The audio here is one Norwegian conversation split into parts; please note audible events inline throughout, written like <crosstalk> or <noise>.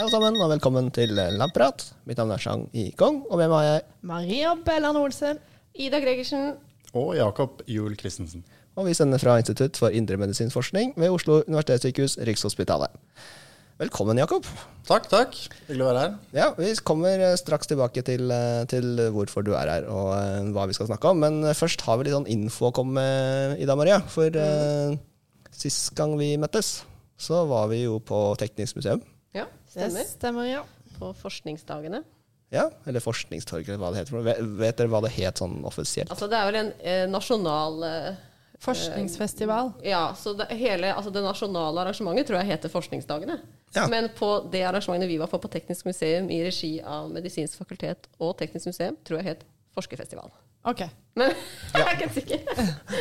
Hei alle sammen, og velkommen til Labprat. Mitt navn er Chang Yikong, og med meg har jeg Maria Bellan Olsen. Ida Gregersen. Og Jakob Juel Christensen. Og vi sender fra Institutt for indremedisinsk forskning ved Oslo universitetssykehus, Rikshospitalet. Velkommen, Jakob. Takk, takk. Hyggelig å være her. Ja, Vi kommer eh, straks tilbake til, eh, til hvorfor du er her, og uh, hva vi skal snakke om. Men først har vi litt sånn info å komme med, Ida Maria. For uh, sist gang vi møttes, så var vi jo på Teknisk museum. Ja, Det stemmer. stemmer, ja. På forskningsdagene. Ja, Eller Forskningstorget, eller hva det heter. Vet, vet dere hva det het sånn offisielt? Altså, det er vel en eh, nasjonal eh, Forskningsfestival. Ja, så det, hele, altså det nasjonale arrangementet tror jeg heter Forskningsdagene. Ja. Men på det arrangementet vi var på på Teknisk museum i regi av Medisinsk fakultet og Teknisk museum, tror jeg het Forskerfestival. Ok. Men <laughs> jeg er ikke sikker.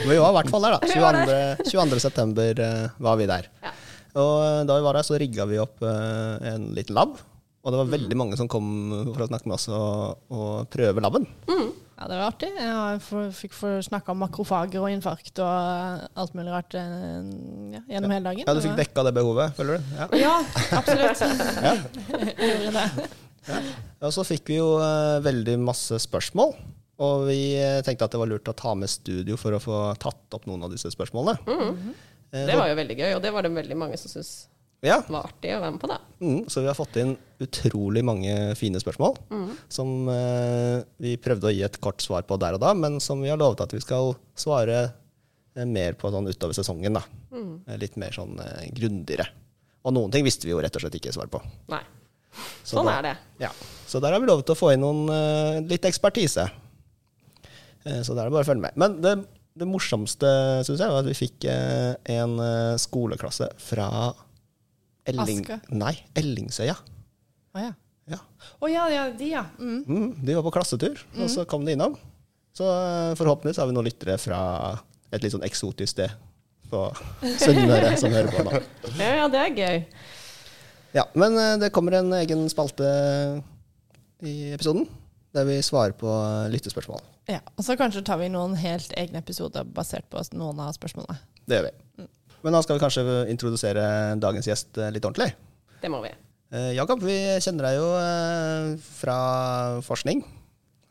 Vi var i hvert fall der, da. 22.9 22. 22. september eh, var vi der. Ja. Og eh, da vi var der, så rigga vi opp eh, en liten lab. Og det var veldig mange som kom for å snakke med oss og, og prøve laben. Ja, det var artig. Jeg for- fikk få snakke om makrofager og infarkt og eh, alt mulig rart ja, gjennom hele dagen. Ja, Du fikk dekka det behovet, føler du? Ja. Ja, absolutt. <laughs> Jeg gjorde det. Og så fikk vi jo veldig masse spørsmål. Og vi tenkte at det var lurt å ta med studio for å få tatt opp noen av disse spørsmålene. Eh, Det var jo veldig gøy, og det var det veldig mange som syntes Ja, var artig å være med på. da. Mm, så vi har fått inn utrolig mange fine spørsmål som eh, vi prøvde å gi et kort svar på der og da, men som vi har lovet at vi skal svare eh, mer på sånn utover sesongen. da. Mm. Litt mer sånn eh, grundigere. Og noen ting visste vi jo rett og slett ikke svar på. Nei. Så Sånn da- er det. Ja. Så der har vi lovet å få inn noen, eh, litt ekspertise. Eh, så da er det bare å følge med. Men det, det morsomste, syns jeg, var at vi fikk eh, en eh, skoleklasse fra Elling... Aske? Nei, Ellingsøya. Å ja. Ja. Å ja, ja, de, ja. Mm. Mm, de var på klassetur, og så kom de innom. Så eh, forhåpentligvis har vi noen lyttere fra et litt sånn eksotisk sted på <laughs> Sunnmøre som hører på nå. Ja, ja, det er gøy. Ja, men det kommer en egen spalte i episoden, der vi svarer på lyttespørsmål. Ja. Og så kanskje tar vi noen helt egne episoder basert på noen av spørsmålene. Det gjør vi. Men da skal vi kanskje introdusere dagens gjest eh, litt ordentlig. Det må vi. Eh, Jakob, vi kjenner deg jo eh, fra forskning.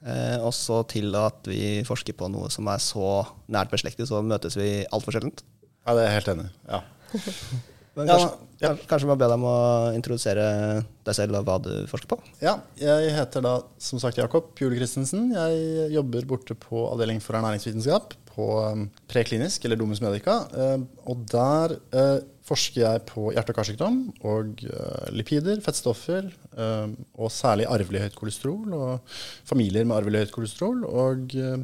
Eh, også til at vi forsker på noe som er så nært beslektet, så møtes vi altfor sjeldent. Ja, det er jeg helt enig i. Ja. <laughs> Men kanskje, ja. kanskje, kanskje må be deg om å introdusere deg selv og hva du forsker på? ja, jeg heter da som sagt Jakob Jule Christensen. Jeg jobber borte på Avdeling for ernæringsvitenskap på um, preklinisk, eller Domus Medica. Um, og der uh, forsker jeg på hjerte- og karsykdom og uh, lipider, fettstoffer, um, og særlig arvelig høyt kolesterol og familier med arvelig høyt kolesterol. Og uh,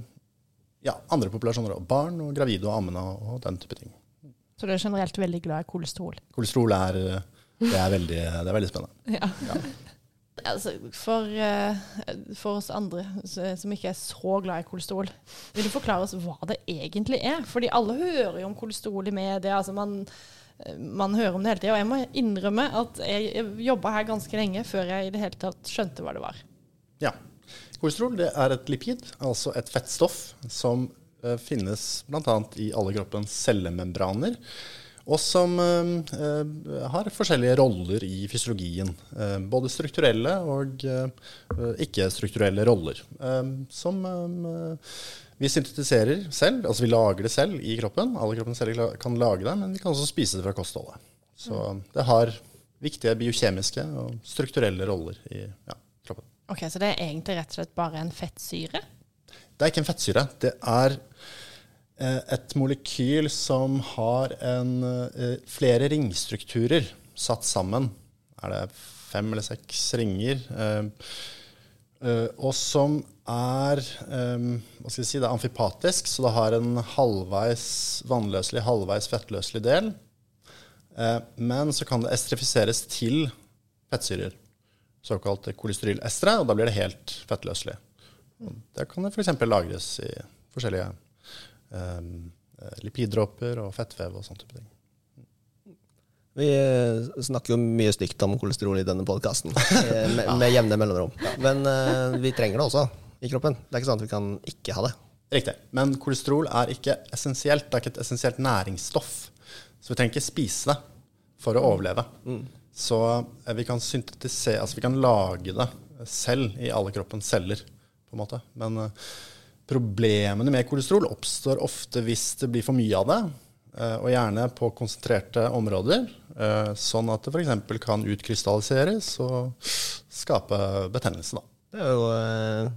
ja, andre populasjoner, og barn og gravide og ammende og den type ting. Så du er generelt veldig glad i kolesterol. Kolesterol er, uh, det er, veldig, det er veldig spennende. <laughs> Ja. <laughs> Altså, for, eh, for oss andre som ikke er så glad i kolesterol, vil du forklare oss hva det egentlig er? Fordi alle hører jo om kolesterol i media. Altså man, eh, man hører om det hele tida. Og jeg må innrømme at jeg jobba her ganske lenge før jeg i det hele tatt skjønte hva det var. Ja. Kolesterol det er et lipid, altså et fettstoff, som eh, finnes bl.a. i alle kroppens cellemembraner. Og som eh, eh, har forskjellige roller i fysiologien. eh, både strukturelle og eh, ikke-strukturelle roller. eh, som eh, vi syntetiserer selv, altså vi lager det selv i kroppen. Alle kroppens celler kan lage det, men vi kan også spise det fra kostholdet. Så det har viktige biokjemiske og strukturelle roller i ja, kroppen. Ok, Så det er egentlig rett og slett bare en fettsyre? Det er ikke en fettsyre. Det er eh, et molekyl som har en, eh, flere ringstrukturer satt sammen. Er det fem eller seks ringer? Eh, og som er hva skal jeg si, det er amfipatisk, så det har en halvveis vannløselig, halvveis fettløselig del. Men så kan det estrifiseres til fettsyrer, såkalte kolesterolestre, og da blir det helt fettløselig. Og det kan det f.eks. lagres i forskjellige um, lipiddråper og fettvev og sånne type ting. Vi eh, snakker jo mye stygt om kolesterol i denne podkasten, <laughs> med, med jevne mellomrom. Men uh, vi trenger det også i kroppen. Det er ikke sånn at vi kan ikke ha det. Riktig. Men kolesterol er ikke essensielt. Det er ikke et essensielt næringsstoff. Så vi trenger ikke spise det for å overleve. Så eh, vi kan syntetisere, altså vi kan lage det selv i alle kroppens celler, på en måte. Men eh, problemene med kolesterol oppstår ofte hvis det blir for mye av det, eh, og gjerne på konsentrerte områder, eh, sånn at det f.eks. kan utkrystalliseres og skape betennelse. Da. Det er jo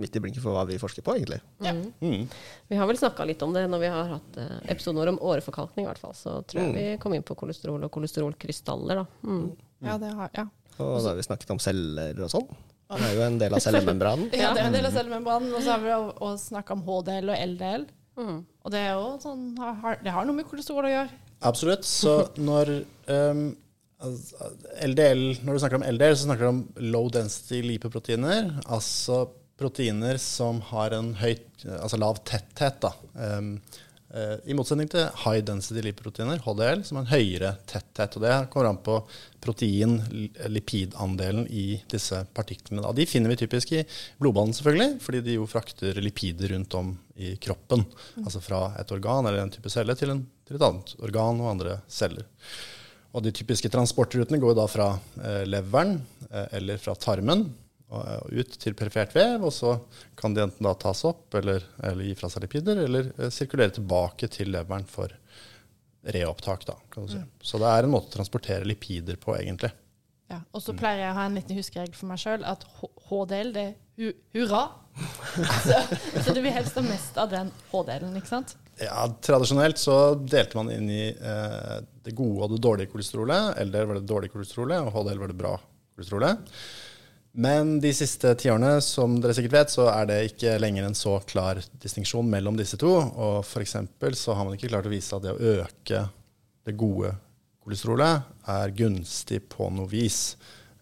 midt i blinken for hva vi forsker på, egentlig. Mm. Vi har vel snakka litt om det når vi har hatt episoden vår om åreforkalkning, i hvert fall. Så tror jeg Mm. vi kom inn på kolesterol og kolesterolkrystaller, da. Mm. Ja, det har, ja. Og da har vi snakket om celler og sånn. Det er jo en del av cellemembranen. ja, det er en del av cellemembranen. Og så har vi jo snakka om HDL og LDL. Mm. Og det er jo sånn, har, det har noe med kolesterol å gjøre. Absolutt. Så når um, LDL, når du snakker om LDL, så snakker du om low density lipoproteiner. Altså proteiner som har en høy, altså lav tetthet. Da. Um, I motsetning til high density lipoproteiner, HDL, som har en høyere tetthet. Og det kommer an på protein, lipidandelen i disse partiklene. De finner vi typisk i blodbanen, selvfølgelig, fordi de jo frakter lipider rundt om i kroppen. Altså fra et organ eller en type celle til, en, til et annet organ og andre celler. Og de typiske transportrutene går da fra eh, leveren eh, eller fra tarmen ut til perifert vev, og så kan de enten da tas opp eller, eller gi fra seg lipider, eller eh, sirkulere tilbake til leveren for reopptak. Da, kan du si. Så det er en måte å transportere lipider på, egentlig. Ja. Og så pleier jeg å ha en liten huskeregel for meg sjøl at HDL, det er hu hurra. <laughs> så, så du vil helst ha mest av den HDL-en, ikke sant? Ja, Tradisjonelt så delte man inn i eh, det gode og det dårlige kolesterolet. LDL var det dårlige kolesterolet, og HDL var det bra kolesterolet. Men de siste tiårene, som dere sikkert vet, så er det ikke lenger en så klar distinksjon mellom disse to. Og f.eks. så har man ikke klart å vise at det å øke det gode kolesterolet er gunstig på noe vis.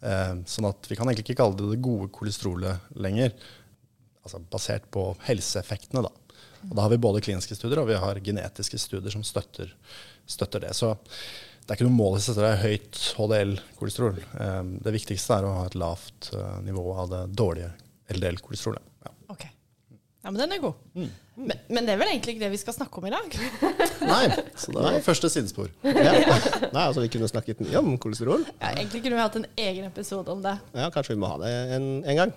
Eh, sånn at vi kan egentlig ikke kalle det det gode kolesterolet lenger. Altså basert på helseeffektene, da. Og da har vi både kliniske studier og vi har genetiske studier som støtter, støtter det. Så det er ikke noe mål i seg selv å ha høyt HDL-kolesterol. Eh, Det viktigste er å ha et lavt eh, nivå av det dårlige LDL-kolesterolet. Ja. Ok. Ja, men den er god. Men, men det er vel egentlig ikke det vi skal snakke om i dag? <laughs> Nei, så det var første sidespor. Ja. Nei, altså Vi kunne snakket mye om kolesterol. Ja, egentlig kunne vi hatt en egen episode om det. Ja, Kanskje vi må ha det en, en gang.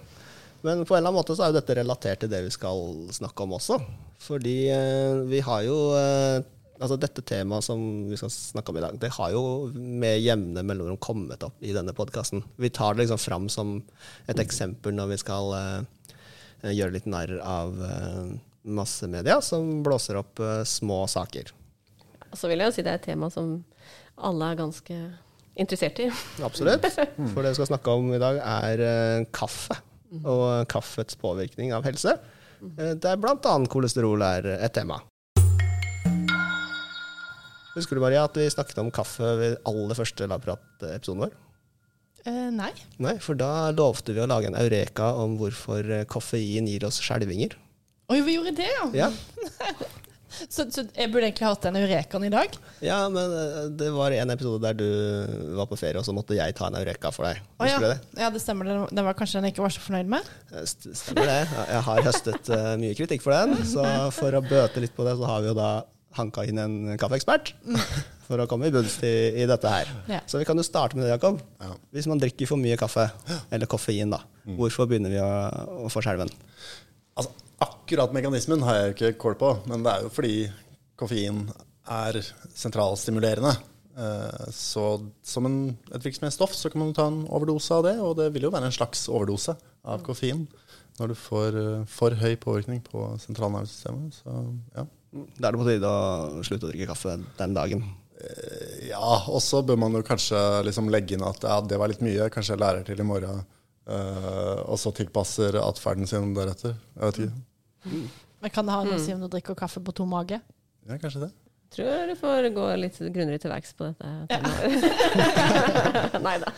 Men på en eller annen måte så er jo dette relatert til det vi skal snakke om også. Fordi eh, vi har jo eh, Altså dette temaet som vi skal snakke om i dag, det har jo med jevne mellomrom kommet opp i denne podkasten. Vi tar det liksom fram som et eksempel når vi skal uh, gjøre litt narr av uh, massemedia som blåser opp uh, små saker. Så vil jeg jo si det er et tema som alle er ganske interessert i. Absolutt. <laughs> For det vi skal snakke om i dag, er kaffe. Og kaffets påvirkning av helse. Eh, Der bl.a. kolesterol er et tema. Husker du Maria, at vi snakket om kaffe ved aller første Labprat-episoden vår? Eh, nei. Nei, for da lovte vi å lage en eureka om hvorfor eh, koffein gir oss skjelvinger. Oi, vi gjorde det, ja. Ja. <laughs> Så, så jeg burde egentlig hatt den eurekaen i dag? ja, men eh, det var en episode der du var på ferie, og så måtte jeg ta en eureka for deg. Å, ja. Husker du det? ja, det stemmer. Den, var kanskje den jeg ikke var så fornøyd med? Eh, st- Stemmer det. Jeg har høstet mye kritikk for den, så for å bøte litt på det, så har vi jo da hanka inn en kaffeekspert for å komme i bunns i, i dette her. Ja. Så vi kan jo starte med det, Jakob. Ja. Hvis man drikker for mye kaffe, eller koffein, da, hvorfor begynner vi å, å få skjelven? Altså, akkurat mekanismen har jeg ikke kål på, men det er jo fordi koffein er sentralstimulerende. Eh, Så som en, et virksomhetsstoff som stoff så kan man ta en overdose av det, og det vil jo være en slags overdose av koffein når du får eh, for høy påvirkning på sentralnervesystemet. Så ja. Da er det på tide å slutte å drikke kaffe den dagen. Eh, Ja, og så bør man jo kanskje liksom legge inn at ja, det var litt mye, kanskje jeg lærer til i morgen. Uh, og så tilpasser atferden sin deretter. Jeg vet ikke. Men kan det ha noe å si om du drikker kaffe på tom mage? Ja, kanskje det. Tror du får gå litt grundigere til verks på dette Ja. <laughs> Nei da.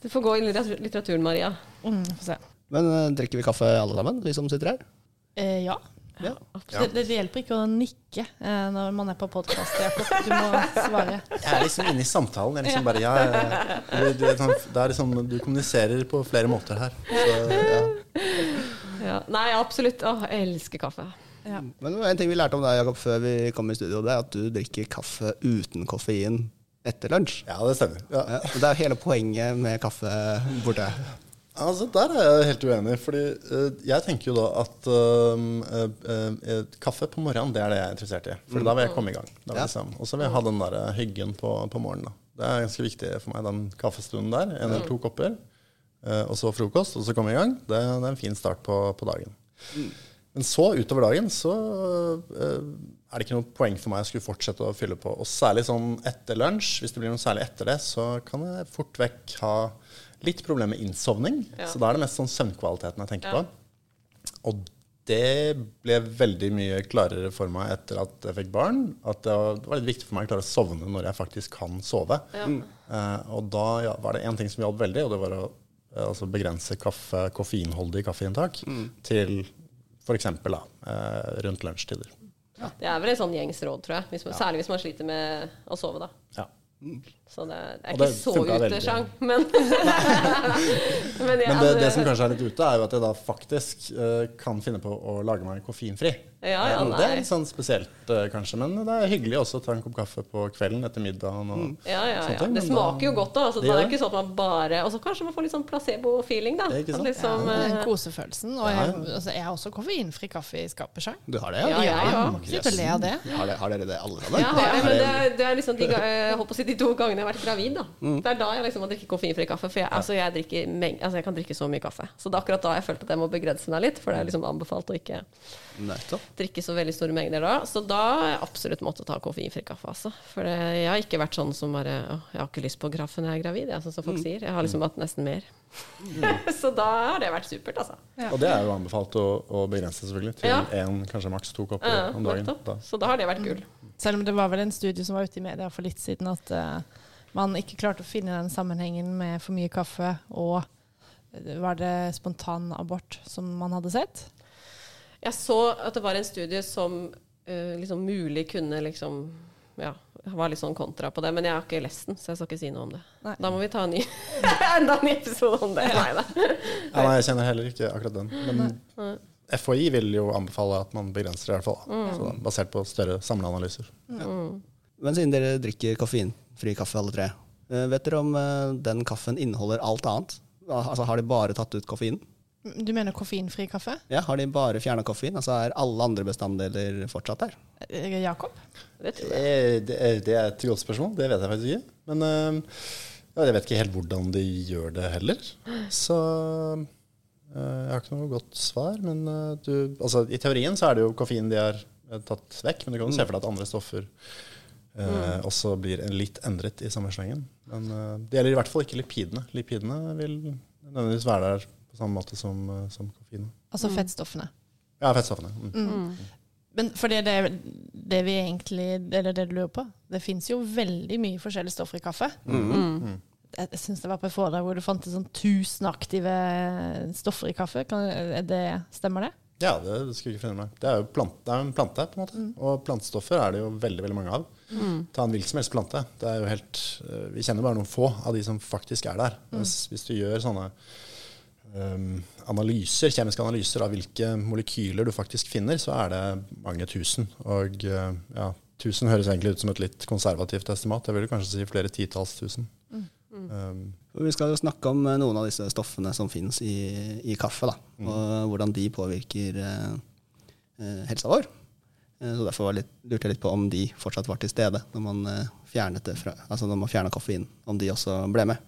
Du får gå i litteraturen, Maria. Mm, får se. Men eh, drikker vi kaffe alle sammen, vi som sitter her? Eh, ja. Ja. Det, det hjelper ikke å nikke eh, når man er på podkast, Du må svare. Jeg er liksom inne i samtalen. Jeg er liksom bare, ja, ja. Du, du, sånn, det er liksom, du kommuniserer på flere måter her. Så, ja. Ja. Nei, absolutt. Åh, jeg elsker kaffe. Ja. Men det var en ting vi lærte om deg, Jakob, før vi kom i studio, det er at du drikker kaffe uten koffein etter lunsj. Ja, det stemmer. Ja. Ja, det er hele poenget med kaffe borte. Altså, Der er jeg helt uenig. fordi uh, jeg tenker jo da at uh, uh, kaffe på morgenen, det er det jeg er interessert i. For da vil jeg komme i gang. Ja. liksom, og så vil jeg ha den der hyggen på, på morgenen. da. Det er ganske viktig for meg, den kaffestunden der. En eller to kopper. og så frokost, og så komme i gang. Det, det er en fin start på, på dagen. Men så utover dagen så er det ikke noe poeng for meg å skulle fortsette å fylle på. Og særlig sånn etter lunsj, hvis det blir noe særlig etter det, så kan jeg fort vekk ha litt problemer med innsovning. Ja. Så da er det mest sånn søvnkvaliteten jeg tenker Ja. på. Og det ble veldig mye klarere for meg etter at jeg fikk barn. At det var, litt viktig for meg å klare å sovne når jeg faktisk kan sove. Ja. Uh, og da ja, var det én ting som hjalp veldig, og det var å eh, altså begrense kaffe, koffeinholdig kaffeinntak til f.eks. Uh, rundt lunsjtider. Det er vel et sånn gjengs råd, tror jeg. Hvis man, Særlig hvis man sliter med å sove, da. Ja. Så det, det er Og det ikke så ute, veldig. utesjang, men <laughs> <laughs> Men, ja, Men det, det som kanskje er litt ute, er jo at jeg da faktisk uh, kan finne på å lage meg koffeinfri. Ja, ja, Eh, det er litt sånn spesielt, uh, kanskje, men det er hyggelig også å ta en kopp kaffe på kvelden etter middagen. Og, Ja, ja, ja. ting, Det smaker jo godt, da. Altså, Det er ikke sånn at man bare Og så kanskje man får litt sånn placebo-feeling, da. Ikke sant? Liksom, Den eh, kosefølelsen. Og jeg, altså, jeg har også koffeinfri kaffe i skapet sjøl. Du har det, Ja, ja? Ja, òg. må ikke sitte og le av det. Har, dere, det alle sammen? Ja, men det er, det er liksom de, jeg på å si de to gangene jeg har vært gravid. da Mm. Det er da jeg liksom må drikke koffeinfri kaffe. For jeg, altså, jeg, drikker altså, jeg kan drikke så mye kaffe. Så det er akkurat da jeg følte at jeg må begrense meg litt. For det er liksom anbefalt å ikke Nettopp. drikke så veldig store mengder da. Så da har jeg absolutt måttet ta koffeinfri kaffe. Altså. For det, jeg har ikke vært sånn som bare jeg har ikke lyst på kaffe når jeg er gravid, jeg, sånn som folk sier. Jeg har liksom hatt nesten mer. <laughs> så da har det vært supert, altså. Og det er jo anbefalt å, å begrense selvfølgelig til Ja. kanskje maks to kopper Ja, om dagen. Da. Så da har det vært gull. Selv om det var vel en studie som var ute i media for litt siden at uh, man ikke klarte å finne den sammenhengen med for mye kaffe og eh, var det spontan abort som man hadde sett? Jeg så at det var en studie som uh, liksom mulig kunne liksom Ja, var litt sånn kontra på det. Men jeg har ikke lest den, så jeg skal ikke si noe om det. Nei. Da må vi ta en ny, enda <laughs> en ny episode om det. Nei da. Ja, nei, jeg kjenner heller ikke akkurat den. Men FHI vil jo anbefale at man begrenser det, i hvert fall. Mm. Så, basert på større samleanalyser. Men siden dere drikker koffeinfri kaffe alle tre, eh, vet dere om eh, den kaffen inneholder alt annet? Altså Har de bare tatt ut koffeinen? Du mener koffeinfri kaffe? Ja, Har de bare fjerna koffein? Altså Er alle andre bestanddeler fortsatt der? Eh, Jakob? Det. Eh, Det er, det er et godt spørsmål. Det vet jeg faktisk ikke. Men eh, ja, jeg vet ikke helt hvordan de gjør det heller. Så eh, jeg har ikke noe godt svar. Men eh, du, altså, i teorien så er det jo koffein de har eh, tatt vekk. Men du kan jo se for deg at andre stoffer Mm. også blir litt endret i samme slengen. Men eh, det gjelder i hvert fall ikke lipidene. Lipidene vil nødvendigvis være der på samme måte som, eh, som koffein. Altså fettstoffene. Ja, fettstoffene. Mm. Mm. Men for det, det, det vi egentlig Eller det du lurer på Det fins jo veldig mye forskjellige stoffer i kaffe. Mm. Jeg, jeg syns det var på et foredrag hvor du fant sånn tusenaktive stoffer i kaffe. Kan, er det, stemmer det? Ja, det skulle jeg ikke forundre meg. Det er jo plant, det er en plante, på en måte. Og plantestoffer er det jo veldig veldig mange av. Ta en hvilken som helst plante. Det er jo helt, eh, vi kjenner bare noen få av de som faktisk er der. Hvis, hvis du gjør sånne analyser, kjemiske analyser av hvilke molekyler du faktisk finner, så er det mange tusen. Og eh, ja, tusen høres egentlig ut som et litt konservativt estimat. Jeg vil kanskje si flere titalls tusen. Um, Vi skal jo snakke om eh, noen av disse stoffene som finnes i, i kaffe, da, og hvordan de påvirker eh, eh, helsa vår. Så Derfor var litt, lurte jeg litt på om de fortsatt var til stede når man fjernet det fra, altså når man fjerna koffeinen. Om de også ble med.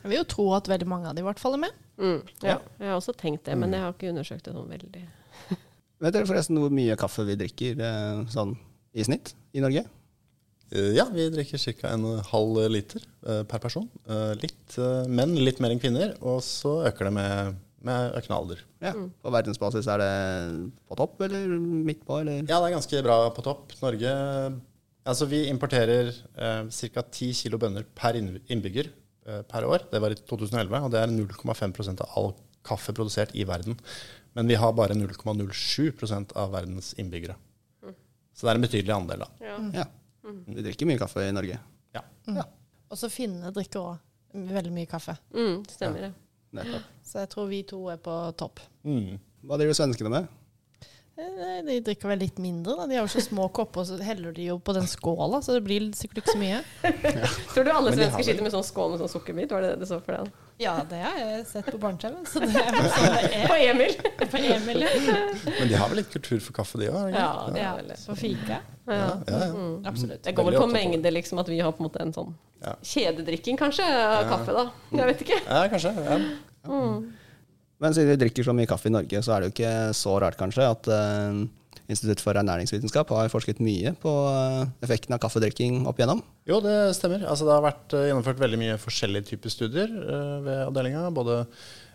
Jeg vil jo tro at veldig mange av de i hvert fall er med. Mm. Ja, jeg har også tenkt det, men jeg har ikke undersøkt det sånn veldig. <laughs> Vet dere forresten hvor mye kaffe vi drikker eh, sånn i snitt i Norge? Eh, Ja, vi drikker ca. en halv liter eh, per person. Eh, litt menn, litt mer enn kvinner. Og så øker det med, med økende alder. Ja. På verdensbasis er det på topp eller midt på? Eller? Ja, det er ganske bra på topp. Norge Altså, vi importerer eh, ca. 10 kilo bønner per innbygger per år. Det var i 2011, og det er 0,5% av all kaffe produsert i verden. Men vi har bare 0,07% av verdens innbyggere. Så det er en betydelig andel, da. Ja. Ja. Vi drikker mye kaffe i Norge. Ja. Ja, Og så finne drikker òg veldig mye kaffe. Mm, stemmer det. nettopp. Så jeg tror vi to er på topp. Mm. Hva driver svenskene med? De drikker vel litt mindre. Da. De har jo så små kopper, så heller de jo på den skåla, så det blir sikkert ikke så mye. Tror du alle de svensker sitter med sånn skål med sånn sukkerbit? Var det det du så for deg? Ja, det har jeg sett på barne-TV, så det er sånn det er. På Emil! På Emil, ja. Men de har vel litt kultur for kaffe, de òg? Ja, det har vel det. For fika. Ja. Ja, ja. Mm. Absolutt. Det går vel på mengde, liksom, at vi har på en måte en sånn Ja. kjededrikking, kanskje, av kaffe, da. Jeg vet ikke. ja, kanskje. Ja. Men siden vi drikker så mye kaffe i Norge, så er det jo ikke så rart kanskje at uh, Institutt for ernæringsvitenskap har forsket mye på uh, effekten av kaffedrikking opp igjennom. Jo, det stemmer. Altså, det har vært uh, gjennomført veldig mye forskjellige typer studier ved avdelinga. Både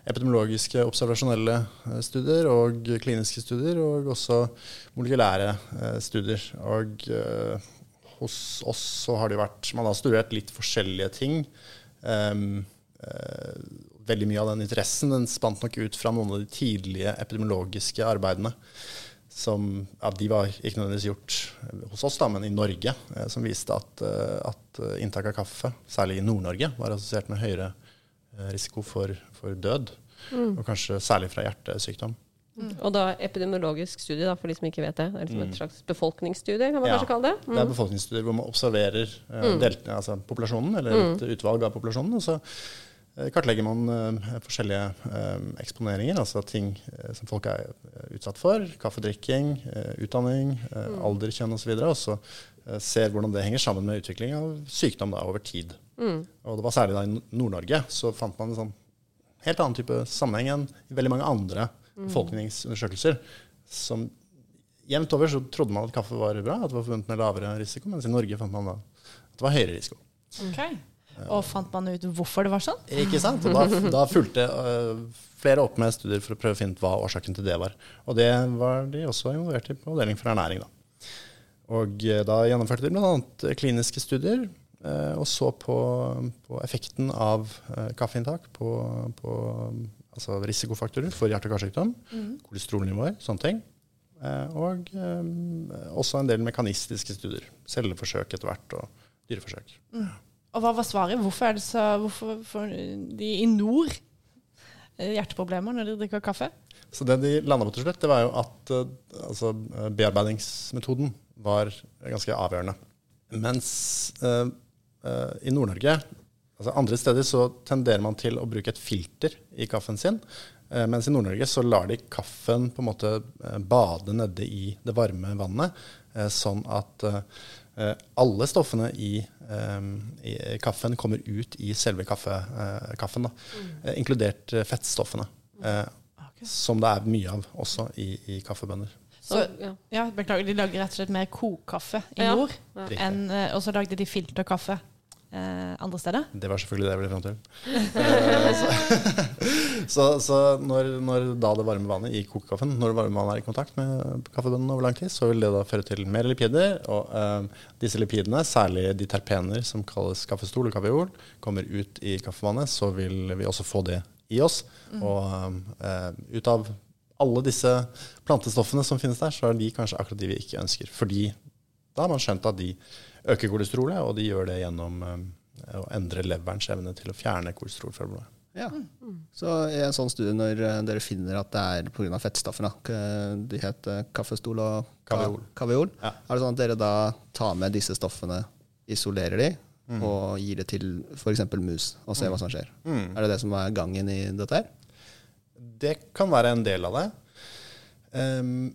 epidemiologiske, observasjonelle studier og kliniske studier, og også molekylære studier. Og hos oss så har det vært Man har studert litt forskjellige ting. Um, veldig mye av den interessen den spant nok ut fra noen av de tidlige epidemiologiske arbeidene som ja, de var ikke nødvendigvis gjort hos oss, da, men i Norge, eh, som viste at, eh, at eh, inntak av kaffe, særlig i Nord-Norge, var assosiert med høyere eh, risiko for, for død. Og kanskje særlig fra hjertesykdom. Og da epidemiologisk studie, da, for de som ikke vet det. Det er liksom et slags befolkningsstudie, kan man Mm. Ja. kanskje kalle det? Det er befolkningsstudier hvor man observerer eh, delt, altså populasjonen, eller et utvalg av populasjonen. og så eh, kartlegger man eh, forskjellige eh, eksponeringer, altså ting eh, som folk er eh, utsatt for. Kaffedrikking, eh, utdanning, eh, alder, kjønn osv. Og så eh, ser hvordan det henger sammen med utvikling av sykdom da, over tid. Og det var særlig da i Nord-Norge så fant man en sånn helt annen type sammenheng enn i veldig mange andre befolkningsundersøkelser. Som jevnt over så trodde man at kaffe var bra, at det var forbundet med lavere risiko, mens i Norge fant man da at det var høyere risiko. Ok. Og fant man ut hvorfor det var sånn? Ikke sant? Og da, da fulgte uh, flere opp med studier for å prøve å finne ut hva årsaken til det var. Og det var de også involvert i på avdeling for ernæring. Da. Og eh, da gjennomførte de bl.a. kliniske studier, eh, og så på, på effekten av kaffeinntak på, på altså risikofaktorer for hjerte- og karsykdom, kolesterolnivåer, sånne ting. Og også en del mekanistiske studier. Celleforsøk etter hvert, og dyreforsøk. Og hva var svaret? Hvorfor er det så Hvorfor får de i nord eh, hjerteproblemer når de drikker kaffe? Så det de landa på til slutt, det var jo at eh, altså, eh, bearbeidingsmetoden var ganske avgjørende. Mens uh, uh, i Nord-Norge, altså andre steder, så tenderer man til å bruke et filter i kaffen sin. Mens i Nord-Norge så lar de kaffen på en måte bade nede i det varme vannet, sånn at alle stoffene i, eh, i kaffen kommer ut i selve kaffe, eh, kaffen, da. Eh, inkludert eh, fettstoffene. Okay. som det er mye av også i, i kaffebønner. Så, ja. ja, beklager, de lager rett og slett mer kokaffe i Ja. nord, Ja. enn, eh, og så lagde de filterkaffe eh, andre steder. Det var selvfølgelig det jeg ville fram til. <laughs> Eh, <laughs> så så, når, når da det varme vannet i kokekaffen, når det varme vannet er i kontakt med kaffebønnen over lang tid, så vil det da føre til mer lipider. Og eh, disse lipidene, særlig de terpener som kalles kaffestol og kaffeol, kommer ut i kaffevannet, så vil vi også få det i oss. Og eh, ut av alle disse plantestoffene som finnes der, så er de kanskje akkurat de vi ikke ønsker. Fordi da har man skjønt at de øker kolesterolet, og de gjør det gjennom eh, å endre leverens evne til å fjerne kolesterol fra blodet. Ja. Så i en sånn studie, når eh, dere finner at det er pga. fettstoffene, de heter kaffestol og Kaviol. kaviol, Ja. er det sånn at dere da tar med disse stoffene, isolerer de, og gir det til f.eks. mus, og ser hva som skjer? Er det det som er gangen i dette her? Det kan være en del av det. Um,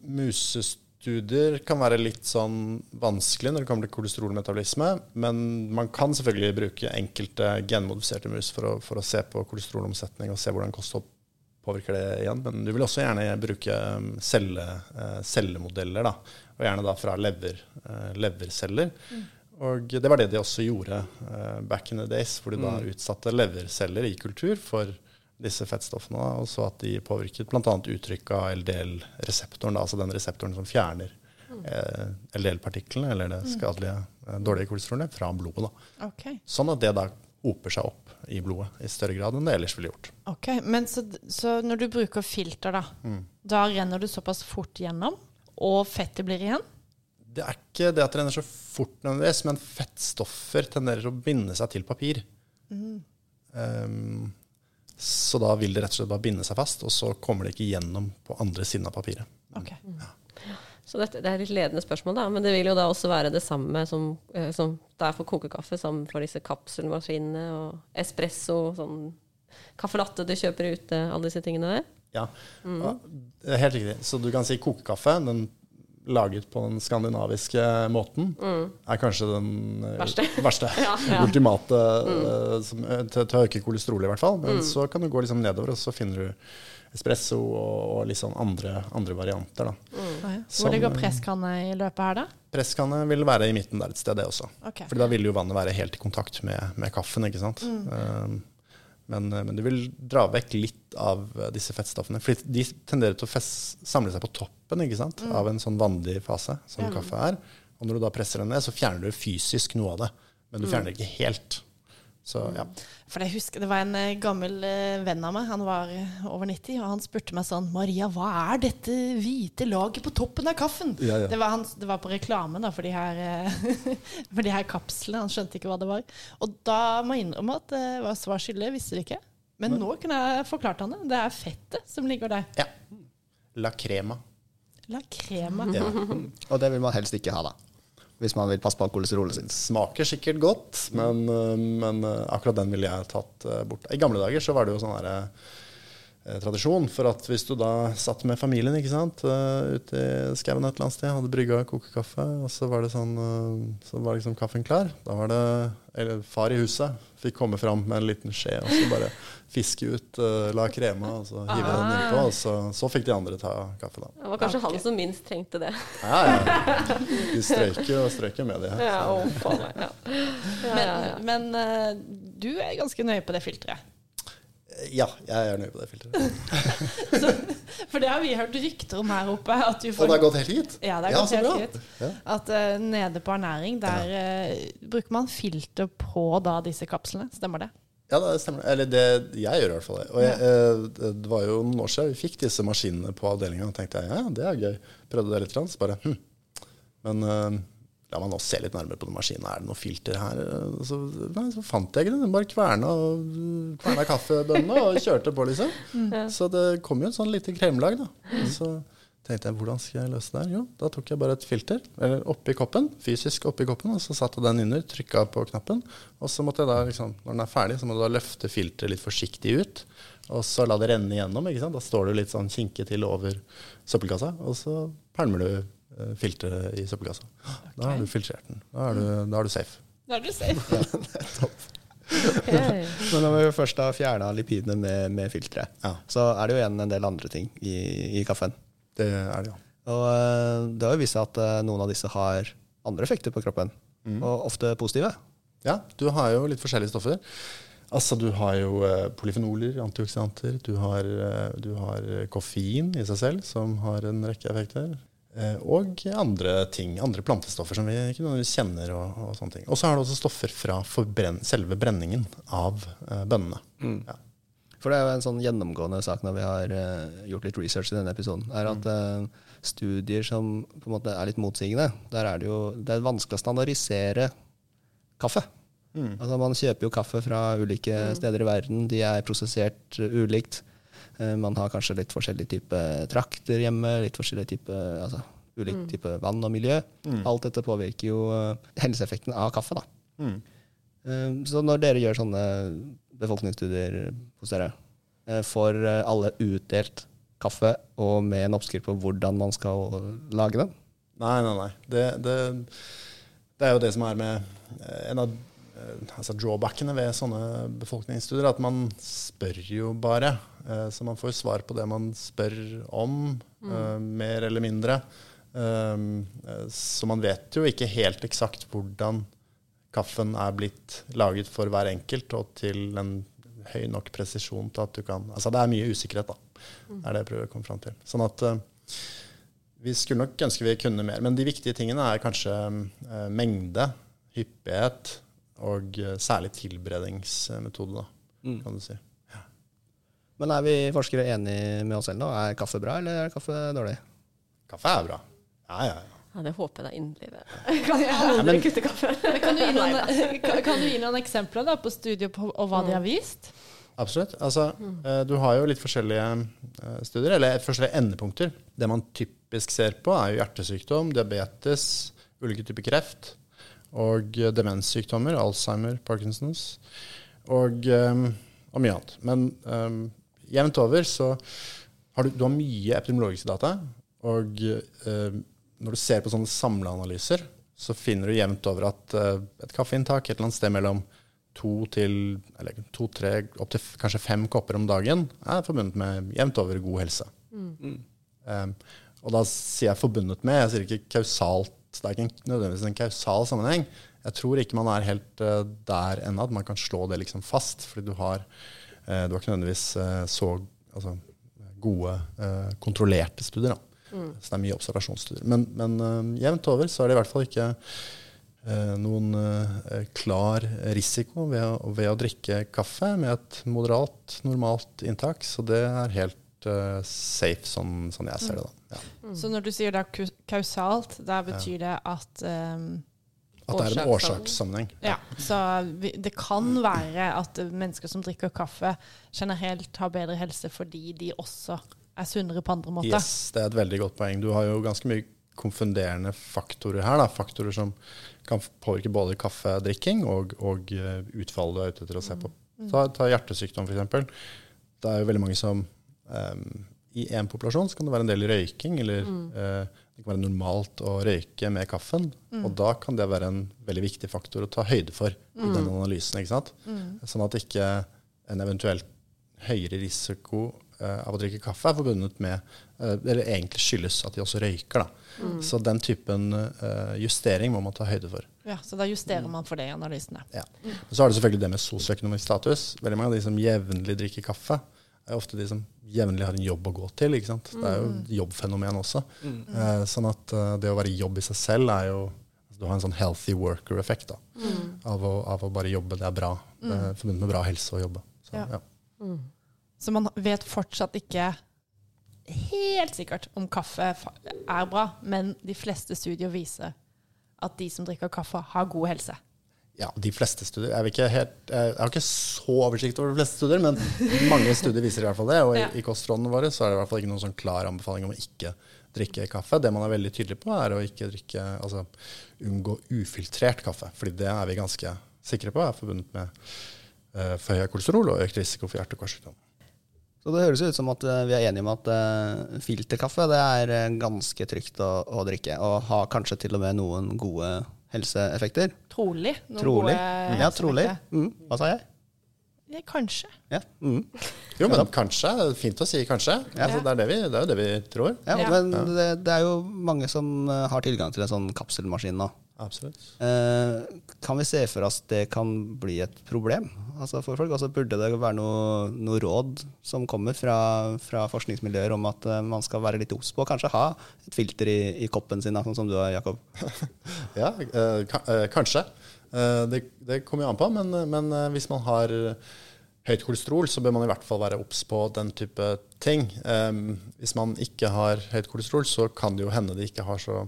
musestudier kan være litt sånn vanskelig når det kommer til kolesterolmetabolisme, men man kan selvfølgelig bruke enkelte genmodifiserte mus for å, for å se på kolesterolomsetning og se hvordan kosthold påvirker det igjen. Men du vil også gjerne bruke um, celle, eh, cellemodeller, da, og gjerne da fra lever, eh, leverceller. Og det var det de også gjorde eh, back in the days, hvor de da utsatte leverceller i kultur for disse fettstoffene, da, og så at de påvirket bl.a. uttrykk av LDL-reseptoren, altså den reseptoren som fjerner eh, LDL-partiklene, eller det skadelige, eh, dårlige kolesterolet, fra blodet. Da. Ok. Sånn at det da hoper seg opp i blodet i større grad enn det ellers ville gjort. Ok, Men så, så når du bruker filter, da, da renner du såpass fort gjennom, og fettet blir igjen? Det er ikke det at det renner så fort, nødvendigvis, men fettstoffer tenderer å binde seg til papir. Um, så da vil det rett og slett bare binde seg fast, og så kommer det ikke gjennom på andre siden av papiret. Ok. Så dette, det er litt ledende spørsmål, da. Men det vil jo da også være det samme som, eh, som det er for kokekaffe, som for disse kapselmaskinene og espresso, sånn caffè latte du kjøper ute, alle disse tingene der. Ja, ja, er helt riktig. Så du kan si kokekaffe, den laget på den skandinaviske måten, er kanskje den eh, Verste. <laughs> verste. <laughs> Ja, ja. Ultimate mm. som, eh, til, til å øke kolesterol, i hvert fall. Men så kan du gå liksom nedover, og så finner du espresso og, og litt sånn andre, andre varianter. da. Hvor Som, ligger presskannet presskanne i løpet her, da? Presskanne vil være i midten der et sted, det også. Okay. For da vil jo vannet være helt i kontakt med, med kaffen. ikke sant? Um, men, men du vil dra vekk litt av eh, disse fettstoffene. For de tenderer til å fest, samle seg på toppen ikke sant? av en sånn vanlig fase, som Ja. kaffe er. Og når du da presser den ned, så fjerner du fysisk noe av det. Men du fjerner det ikke helt. Så ja. For jeg husker, Det var en eh, gammel eh, venn av meg, han var eh, over 90, og han spurte meg sånn 'Maria, hva er dette hvite laget på toppen av kaffen?' Ja, ja. Det, var han, det var på reklame da, for de her, <laughs> for de her kapslene. Han skjønte ikke hva det var. Og da må jeg innrømme at det var svar skyldig. Visste det ikke. Men nå kunne jeg forklart han det. Det er fettet som ligger der. ja. La crema. La crema. <laughs> Og det vil man helst ikke ha, da. Hvis man vil passe på kolesterolet sitt. Smaker sikkert godt, men, øh, men øh, akkurat den ville jeg tatt øh, bort. I gamle dager så var det jo sånn derre eh, tradisjon for at hvis du da satt med familien ikke sant, øh, ute i skauen et eller annet sted, hadde brygga kokekaffe, og så var det sånn øh, Så var liksom kaffen klar. Da var det Eller far i huset fikk komme fram med en liten skje og så bare fiske ut la krema og så hive den innpå, og så, så fikk de andre ta kaffe, da. Det var kanskje han som minst trengte det. Ja, ja. De strøyker og strøyker med det. Ja, å, faen. Ja. Ja, Men, men eh, du er ganske nøye på det filteret. Ja, jeg er nøye på det filteret. <laughs> For det har vi hørt rykter om her oppe. At du Og det har gått helt hit? Ja, det har gått helt bra. hit. Ja. At uh, nede på ernæring, der uh, bruker man filter på da disse kapslene. Stemmer det? Ja, det stemmer. Eller det, jeg gjør i hvert fall det. Og jeg, eh, det var jo noen år siden vi fikk disse maskinene på avdelinga, og tenkte jeg ja, det er gøy. Prøvde det litt, så bare hm. Men la meg nå se litt nærmere på den maskinen. Er det noe filter her? Så, nei, så fant jeg ikke det. Den bare kverna, og- kverna kaffebønnene og kjørte på, liksom. Så det kom jo et sånn lite kremlag, da. Så tenkte jeg hvordan skal jeg løse det her? Jo, da tok jeg bare et filter eller oppi koppen, fysisk oppi koppen, og så satte den under, trykka på knappen. Og så måtte jeg da, liksom, når den er ferdig, så må du da løfte filteret litt forsiktig ut. Og så la det renne igjennom. ikke sant? Da står du litt sånn kinke til over søppelkassa, og så pælmer du filteret i søppelkassa. Da har du filtrert den. Da er du, da er du safe. Da er du safe. <laughs> Ok. <laughs> Men når vi først har fjerna lipidene med, med filteret, Ja. så er det jo igjen en del andre ting i, i kaffen. Det er det, ja. Og eh, det har jo vist seg at eh, noen av disse har andre effekter på kroppen, og ofte positive. Ja, du har jo litt forskjellige stoffer. Altså, du har jo eh, polyfenoler, antioksidanter. Du har, eh, du har koffein i seg selv, som har en rekke effekter. Eh, og andre ting, andre plantestoffer som vi ikke nødvendigvis kjenner. Og, og sånne ting. Og så er det også stoffer fra selve brenningen av eh, bønnene. Ja. For det er jo en sånn gjennomgående sak når vi har eh, gjort litt research i denne episoden, er at eh, studier som på en måte er litt motsigende, der er det jo det er vanskelig å standardisere kaffe. Altså Man kjøper jo kaffe fra ulike steder i verden, de er prosessert ulikt. Eh, man har kanskje litt forskjellig type trakter hjemme, litt forskjellig type altså, ulik type vann og miljø. Alt dette påvirker jo eh, helseeffekten av kaffe. da. Mm. Eh, Så når dere gjør sånne befolkningsstudier hos dere, får alle utdelt kaffe og med en oppskrift på hvordan man skal lage den? Nei, nei, nei. Det, det, det er jo det som er med en av altså drawbackene ved sånne befolkningsstudier, at man spør jo bare. eh, Så man får svar på det man spør om, eh, mer eller mindre. Um, eh, Så man vet jo ikke helt eksakt hvordan kaffen er blitt laget for hver enkelt, og til en høy nok presisjon til at du kan Altså det er mye usikkerhet, da. er det jeg prøver å komme fram til. Sånn at eh, vi skulle nok ønske vi kunne mer. Men de viktige tingene er kanskje eh, mengde, hyppighet og eh, særlig tilberedingsmetode, da, kan du si. Men er vi forskere enige med oss selv nå? Er kaffe bra, eller er kaffe dårlig? Kaffe er bra. Ja, ja, ja. Ja, det håper jeg da inderlig. <laughs> Kan jeg aldri kutte kaffe? Kan, du gi noen, <laughs> kan, du gi noen eksempler da, på studier på, og hva de har vist? Absolutt. Altså, eh, du har jo litt forskjellige eh, studier, eller forskjellige endepunkter. Det man typisk ser på, er jo hjertesykdom, diabetes, ulike typer kreft og eh, demenssykdommer, Alzheimer, Parkinsons og, eh, og mye annet. Men um, jevnt over så har du, du har mye epidemiologiske data, og eh, når du ser på sånne samleanalyser, så finner du jevnt over at eh, et kaffeinntak et eller annet sted mellom to til eller to, tre, opp til f- kanskje fem kopper om dagen er forbundet med jevnt over god helse. Um, og da sier jeg forbundet med, jeg sier ikke kausalt. Det er ikke en, nødvendigvis en kausal sammenheng. Jeg tror ikke man er helt uh, der ennå at man kan slå det liksom fast. Fordi du har, uh, du har ikke nødvendigvis uh, så altså, gode, kontrollerte studier. Da. Så det er mye observasjonsstudier. Men, men jevnt over så er det i hvert fall ikke noen klar risiko ved å, ved å drikke kaffe med et moderat, normalt inntak. Så det er helt safe, sånn, sånn jeg ser det. da. Ja. Så når du sier det er kausalt, da betyr det at um, At det er en Årsakssammenheng. Ja, så vi, det kan være at mennesker som drikker kaffe, generelt har bedre helse fordi de også er sunnere på andre måter. Yes, det er et veldig godt poeng. Du har jo ganske mye konfunderende faktorer her. Da. Faktorer som kan påvirke både kaffedrikking og, og eh, utfallet du er ute etter å se på. Ta, ta hjertesykdom, f.eks. Det er jo veldig mange som em, I en populasjon så kan det være en del røyking, eller eh, det kan være normalt å røyke med kaffen. Og da kan det være en veldig viktig faktor å ta høyde for i den analysen. ikke sant? Sånn at ikke en eventuelt høyere risiko eh, av å drikke kaffe er forbundet med eh, Eller egentlig skyldes at de også røyker. Da. Så den typen justering må man ta høyde for. Ja, Så da justerer man for det i analysene. Ja. Så har du selvfølgelig det med sosioøkonomisk status. Veldig mange av de som jevnlig drikker kaffe, er ofte de som jevnlig har en jobb å gå til. ikke sant? Det er jo et jobbfenomen også. Eh, sånn at eh, det å være i jobb i seg selv er jo Du har en sånn healthy worker-effekt da, av, å, av å bare jobbe. Det er bra. Det er forbundet med bra helse å jobbe. Så, Ja. ja. Så man vet fortsatt ikke helt sikkert om kaffe er bra, men de fleste studier viser at de som drikker kaffe, har god helse. Ja, de fleste studier. Jeg, helt, jeg har ikke så oversikt over de fleste studier, men mange studier viser i hvert fall det. Og i, Ja. i kostrådene våre så er det i hvert fall ikke noen sånn klar anbefaling om å ikke drikke kaffe. Det man er veldig tydelig på, er å ikke drikke, altså unngå ufiltrert kaffe. Fordi det er vi ganske sikre på er forbundet med uh, for høy kolesterol og økt risiko for hjerte- og karsykdom. Så det høres ut som at eh, vi er enige om at eh, filterkaffe det er eh, ganske trygt å, å drikke, og har kanskje til og med noen gode helseeffekter. Trolig. Noen Trolig. gode Ja, trolig. Mm, hva sa jeg? Ja, kanskje. Ja. Mm. Jo, men kanskje. Fint å si kanskje. Altså, det, er det, vi, det er jo det vi tror. ja, Ja. Men det, det er jo mange som eh, har tilgang til en sånn kapselmaskin nå. Absolutt. Eh, kan vi se for oss at det kan bli et problem altså for folk? Altså burde det være noe, noe råd som kommer fra, fra forskningsmiljøer om at eh, man skal være litt obs på kanskje ha et filter i, i koppen sin, sånn som du har, Jakob? <laughs> Ja, eh, ka- eh, kanskje. Eh, Det, det kommer jo an på, men, men eh, hvis man har høyt kolesterol, så bør man i hvert fall være obs på den type ting. Eh, Hvis man ikke har høyt kolesterol, så kan det jo hende det ikke har så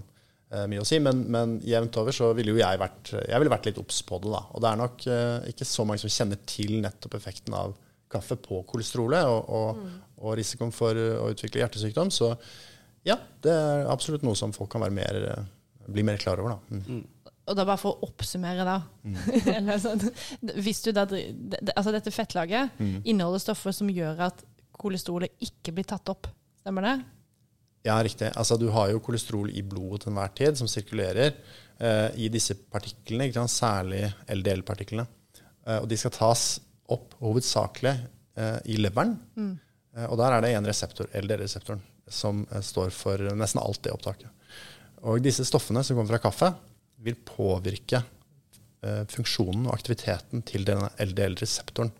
mye å si, men, men jevnt over så ville jo jeg vært, jeg ville vært litt obs på det. da. Og det er nok eh, ikke så mange som kjenner til nettopp effekten av kaffe på kolesterolet og, og, og risikoen for å utvikle hjertesykdom. Så ja, det er absolutt noe som folk kan være mer, eh, bli mer klar over. da. Mm. Og da bare for å oppsummere, da. <laughs> Eller sånn, hvis du da, altså dette fettlaget inneholder stoffer som gjør at kolesterolet ikke blir tatt opp. Stemmer det? Ja, riktig. Altså, du har jo kolesterol i blodet til enhver tid som sirkulerer eh, i disse partiklene, særlig LDL-partiklene. Eh, og de skal tas opp hovedsakelig eh, i leveren. Eh, og der er det en reseptor, LDL-reseptoren, som eh, står for nesten alt det opptaket. Og disse stoffene som kommer fra kaffe, vil påvirke eh, funksjonen og aktiviteten til denne LDL-reseptoren.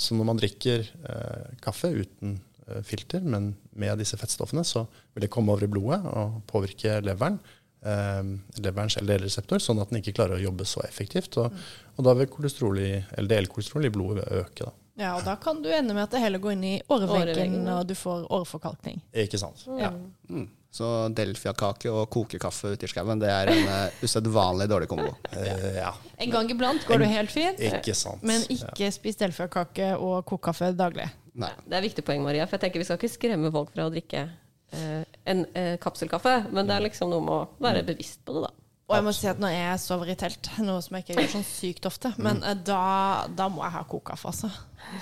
Så når man drikker eh, kaffe uten eh, filter, men med disse fettstoffene, så vil det komme over i blodet og påvirke leveren. Eh, leverens LDL-reseptor, sånn at den ikke klarer å jobbe så effektivt. Og, og da vil LDL-kolesterol i blodet øke. Da. Ja, og da kan du ende med at det heller går inn i åreveggen, når du får åreforkalkning. Ikke sant? Ja. Så delfiakake og kokekaffe ute i skauen, det er en uh, usedvanlig dårlig kombo. Eh, ja, En gang iblant går du helt fint, ikke sant. men ikke spis delfiakake og kokkaffe daglig. Nei. Det er et viktig poeng, Maria. For jeg tenker vi skal ikke skremme folk fra å drikke eh, en eh, kapselkaffe, men det er liksom noe med å være bevisst på det, da. Og jeg må si at når jeg sover i telt, noe som jeg ikke gjør sånn sykt ofte, men eh, da, da må jeg ha kokkaffe, altså.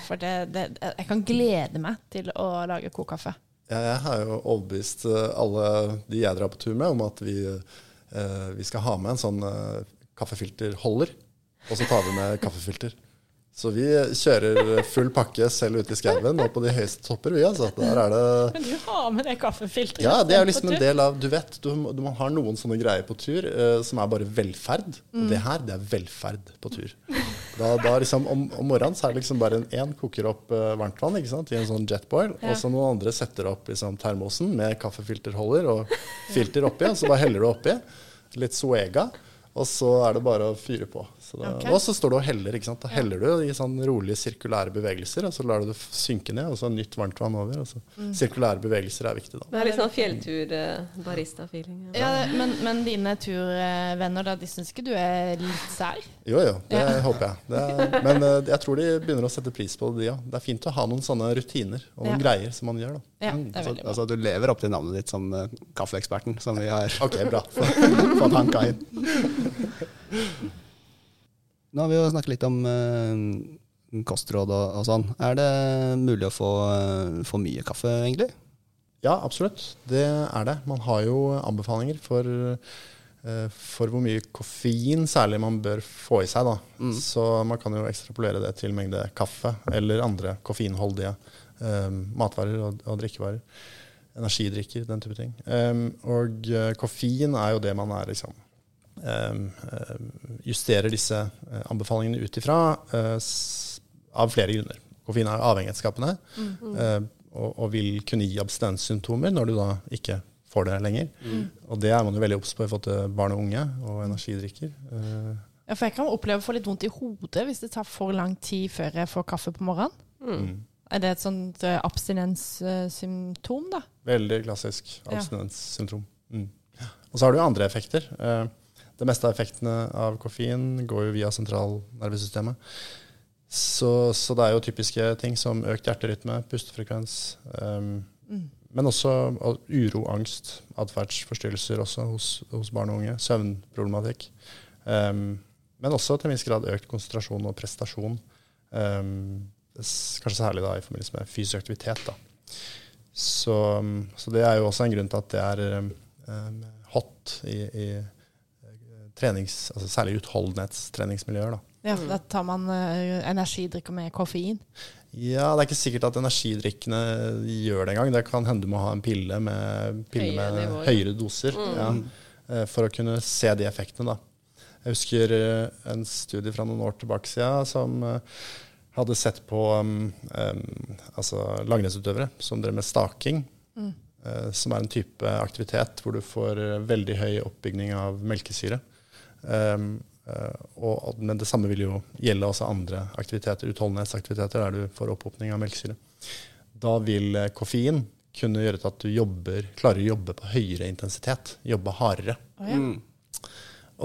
For det, det, jeg kan glede meg til å lage kokkaffe. Ja, jeg har jo overbevist eh, alle de jeg drar på tur med, om at vi, eh, vi skal ha med en sånn eh, kaffefilterholder. Og så tar vi med kaffefilter. Så vi kjører full pakke selv ute i skauen og på de høyeste topper, vi. altså. Der er det <laughs> Men du har med det kaffefilteret. Ja, det er liksom en del av Du vet, du, du man har noen sånne greier på tur uh, som er bare velferd. Og det her, det er velferd på tur. Da, da liksom, om, om morgenen så er det liksom bare en én koker opp uh, varmtvann ikke sant, i en sånn jetboil, Ja. og så noen andre setter opp liksom, termosen med kaffefilterholder og filter oppi, og så bare heller du oppi. Litt Suega. Og så er det bare å fyre på. Så da, okay. Og så står du og heller. ikke sant? Da heller du i sånn rolige sirkulære bevegelser, og så lar du det synke ned, og så nytt varmt vann over. Og så. Sirkulære bevegelser er viktig, da. Det er litt sånn fjelltur-barista-feeling. ja. Ja, det- men, men dine turvenner, da, de syns ikke du er litt sær? Jo, jo, det Ja. <laughs> håper jeg. Det er, men eh, jeg tror de begynner å sette pris på det, de òg. Det er fint å ha noen sånne rutiner og noen Ja. greier som man gjør. da. Ja, så, veldig bra. altså, du lever opp til navnet ditt som uh, kaffeeksperten, som vi har Ok, bra. <laughs> fått hanka inn. <laughs> Nå har vi jo snakket litt om uh, kostråd og, og sånn. Er det mulig å få uh, for mye kaffe, egentlig? Ja, absolutt. Det er det. Man har jo anbefalinger for, uh, for hvor mye koffein særlig man bør få i seg. Da. Så man kan jo ekstrapolere det til mengde kaffe eller andre koffeinholdige eh, matvarer og, og drikkevarer. Energidrikker, den type ting. Um, og eh, koffein er jo det man er liksom Justerer disse eh, anbefalingene ut ifra eh, av flere grunner. Koffein er avhengighetsskapende eh, og, og vil kunne gi abstinenssymptomer når du da ikke får det lenger. Og det er man jo veldig obs på i forhold til barn og unge og energidrikker. Eh, Ja, for jeg kan oppleve å få litt vondt i hodet hvis det tar for lang tid før jeg får kaffe på morgenen. mm. Er det et sånt abstinenssymptom, da? Veldig klassisk Ja. abstinenssymptom. Mm. Og så har du andre effekter. Det meste av effektene av koffein går jo via sentralnervesystemet. Så, så det er jo typiske ting som økt hjerterytme, pustefrekvens, um, Mm. men også uro, angst, atferdsforstyrrelser også hos, hos barn og unge, søvnproblematikk. Um, men også til en viss grad økt konsentrasjon og prestasjon. Um, kanskje særlig da i forbindelse med fysisk aktivitet. Da. Så, så det er jo også en grunn til at det er hot i, i trenings, altså særlig utholdenhetstreningsmiljøer. Da. Ja, for da tar man uh, energidrikker med koffein. Ja, det er ikke sikkert at energidrikkene gjør det engang. Det kan hende du må ha en pille med, pille Høyere med høyere doser ja, eh, for å kunne se de effektene. Da. Jeg husker eh, en studie fra noen år tilbake siden som hadde sett på um, um, altså langrennsutøvere som drev med staking. eh, som er en type aktivitet hvor du får veldig høy oppbygning av melkesyre. Um, og, men det samme vil jo gjelde også andre aktiviteter, utholdenhetsaktiviteter der du får opphopning av melkesyre. Da vil eh, koffein kunne gjøre til at du jobber, klarer å jobbe på høyere intensitet, jobbe hardere. Oh, ja.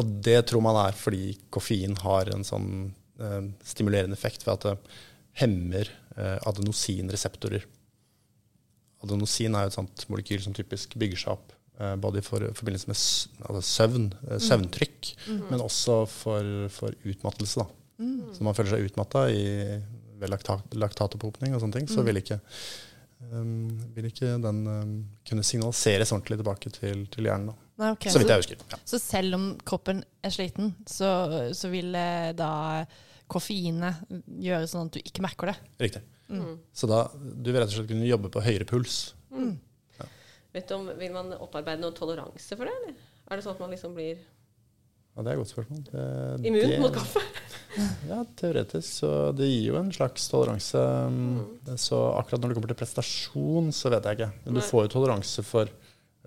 Og det tror man er fordi koffein har en sånn eh, stimulerende effekt ved at det hemmer eh, adenosinreseptorer. Adenosin er jo et sånt molekyl som typisk bygger seg opp både i for, forbindelse med altså søvn, eh, søvntrykk, men også for, for utmattelse. Da. Så man føler seg utmatta ved laktat, laktatoppopning og sånne ting, så vil ikke, um, vil ikke den um, kunne signaliseres ordentlig tilbake til, til hjernen. Da. Nei, okay. Så vidt jeg husker. Ja. Så selv om kroppen er sliten, så, så vil eh, da koffeinet gjøre sånn at du ikke merker det? Riktig. Så da du vil rett og slett kunne jobbe på høyere puls. Vet du om, Vil man opparbeide noen toleranse for det, eller? Er det sånn at man liksom blir Ja, det er et godt spørsmål. Det, immun det- mot kaffe? <laughs> Ja, teoretisk. Så det gir jo en slags toleranse. Mm. Så akkurat når det kommer til prestasjon, så vet jeg ikke. Men du Nei. får jo toleranse for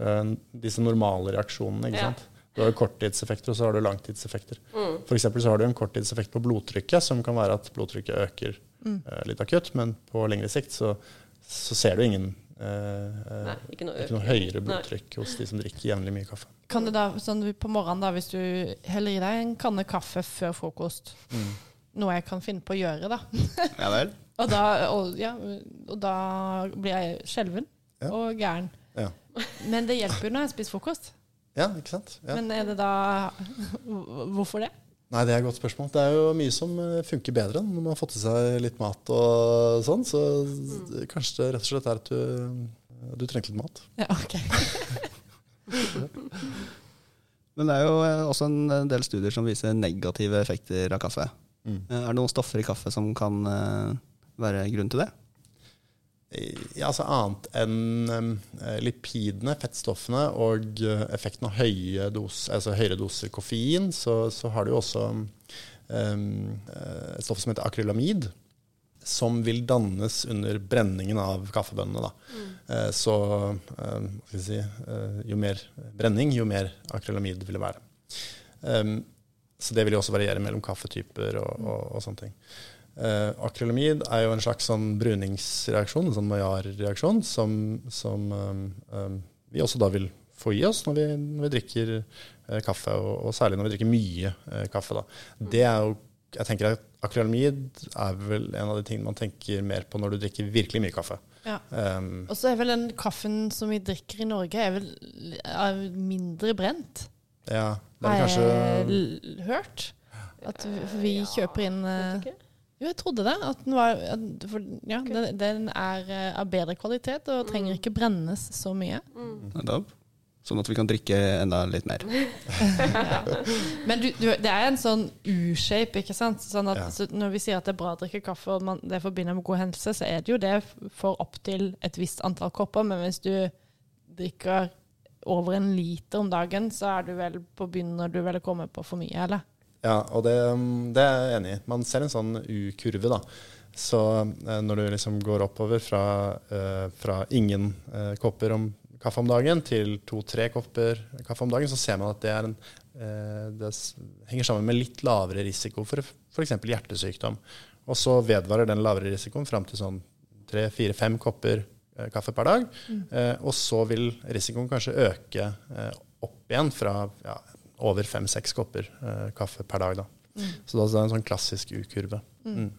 uh, disse normale reaksjonene. ikke Ja. sant? Du har jo korttidseffekter, og så har du langtidseffekter. Mm. For så har du en korttidseffekt på blodtrykket, som kan være at blodtrykket øker Mm. uh, litt akutt, men på lengre sikt så, så ser du ingen Nei, ikke noe, ikke noe høyere Nei. blodtrykk hos de som drikker jevnlig mye kaffe. Kan det da, sånn på morgenen da, hvis du heller i deg en kanne kaffe før frokost, Mm. noe jeg kan finne på å gjøre da, <laughs> Ja vel. <laughs> og da, og, ja, og da blir jeg skjelven Ja. og gæren. Ja. Men det hjelper jo når jeg spiser frokost. Ja, ikke sant? Ja. Men er det da <laughs> Hvorfor det? Nei, det er et godt spørsmål. Det er jo mye som eh, funker bedre når man har fått i seg litt mat og sånn. Så kanskje det rett og slett er at du, du trengte litt mat. Ja, ok. <laughs> Men det er jo eh, også en del studier som viser negative effekter av kaffe. Mm. Eh, Er det noen stoffer i kaffe som kan eh, være grunn til det? Ja, altså Annet enn eh, lipidene, fettstoffene og eh, effekten av høye dose, altså høyere doser koffein, så, så har du jo også um, et stoff som heter akrylamid, som vil dannes under brenningen av kaffebønnene. Eh, så si, jo mer brenning, jo mer akrylamid vil det være. Um, så det vil jo også variere mellom kaffetyper og, og, og sånne ting. Uh, akrylamid er jo en slags sånn bruningsreaksjon, en sånn Maillard-reaksjon, som, som um, um, vi også da vil få i oss når vi, når vi drikker uh, kaffe, og, og særlig når vi drikker mye uh, kaffe. Da. Det er jo, jeg tenker at Akrylamid er vel en av de tingene man tenker mer på når du drikker virkelig mye kaffe. Ja. Um, Og så er vel den kaffen som vi drikker i Norge, er vel er mindre brent. ja, det er Har kanskje jeg hørt. At vi, vi kjøper inn ikke? Jo, jeg trodde det. At den, var, at, for, ja, den, den er eh, av bedre kvalitet og trenger ikke brennes så mye. Mm. Sånn at vi kan drikke enda litt mer. <laughs> Men du, du, det er en sånn U-shape, ikke sant? Sånn at Ja. så når vi sier at det er bra å drikke kaffe, og man, det forbinder med god helse, så er det jo det for opptil et visst antall kopper. Men hvis du drikker over en liter om dagen, så er du vel på begynner du vel å komme på for mye, eller? Ja, og det, det er jeg enig i. Man ser en sånn U-kurve, da. Så eh, når du liksom går oppover fra, eh, fra ingen eh, kopper om kaffe om dagen til to-tre kopper kaffe om dagen, så ser man at det, er en, det henger sammen med litt lavere risiko for f.eks. hjertesykdom. Og så vedvarer den lavere risikoen fram til sånn tre-fire-fem kopper kaffe per dag. Eh, og så vil risikoen kanskje øke opp igjen fra ja, over fem-seks kopper eh, kaffe per dag. Da. Så det er en sånn klassisk U-kurve. Mm.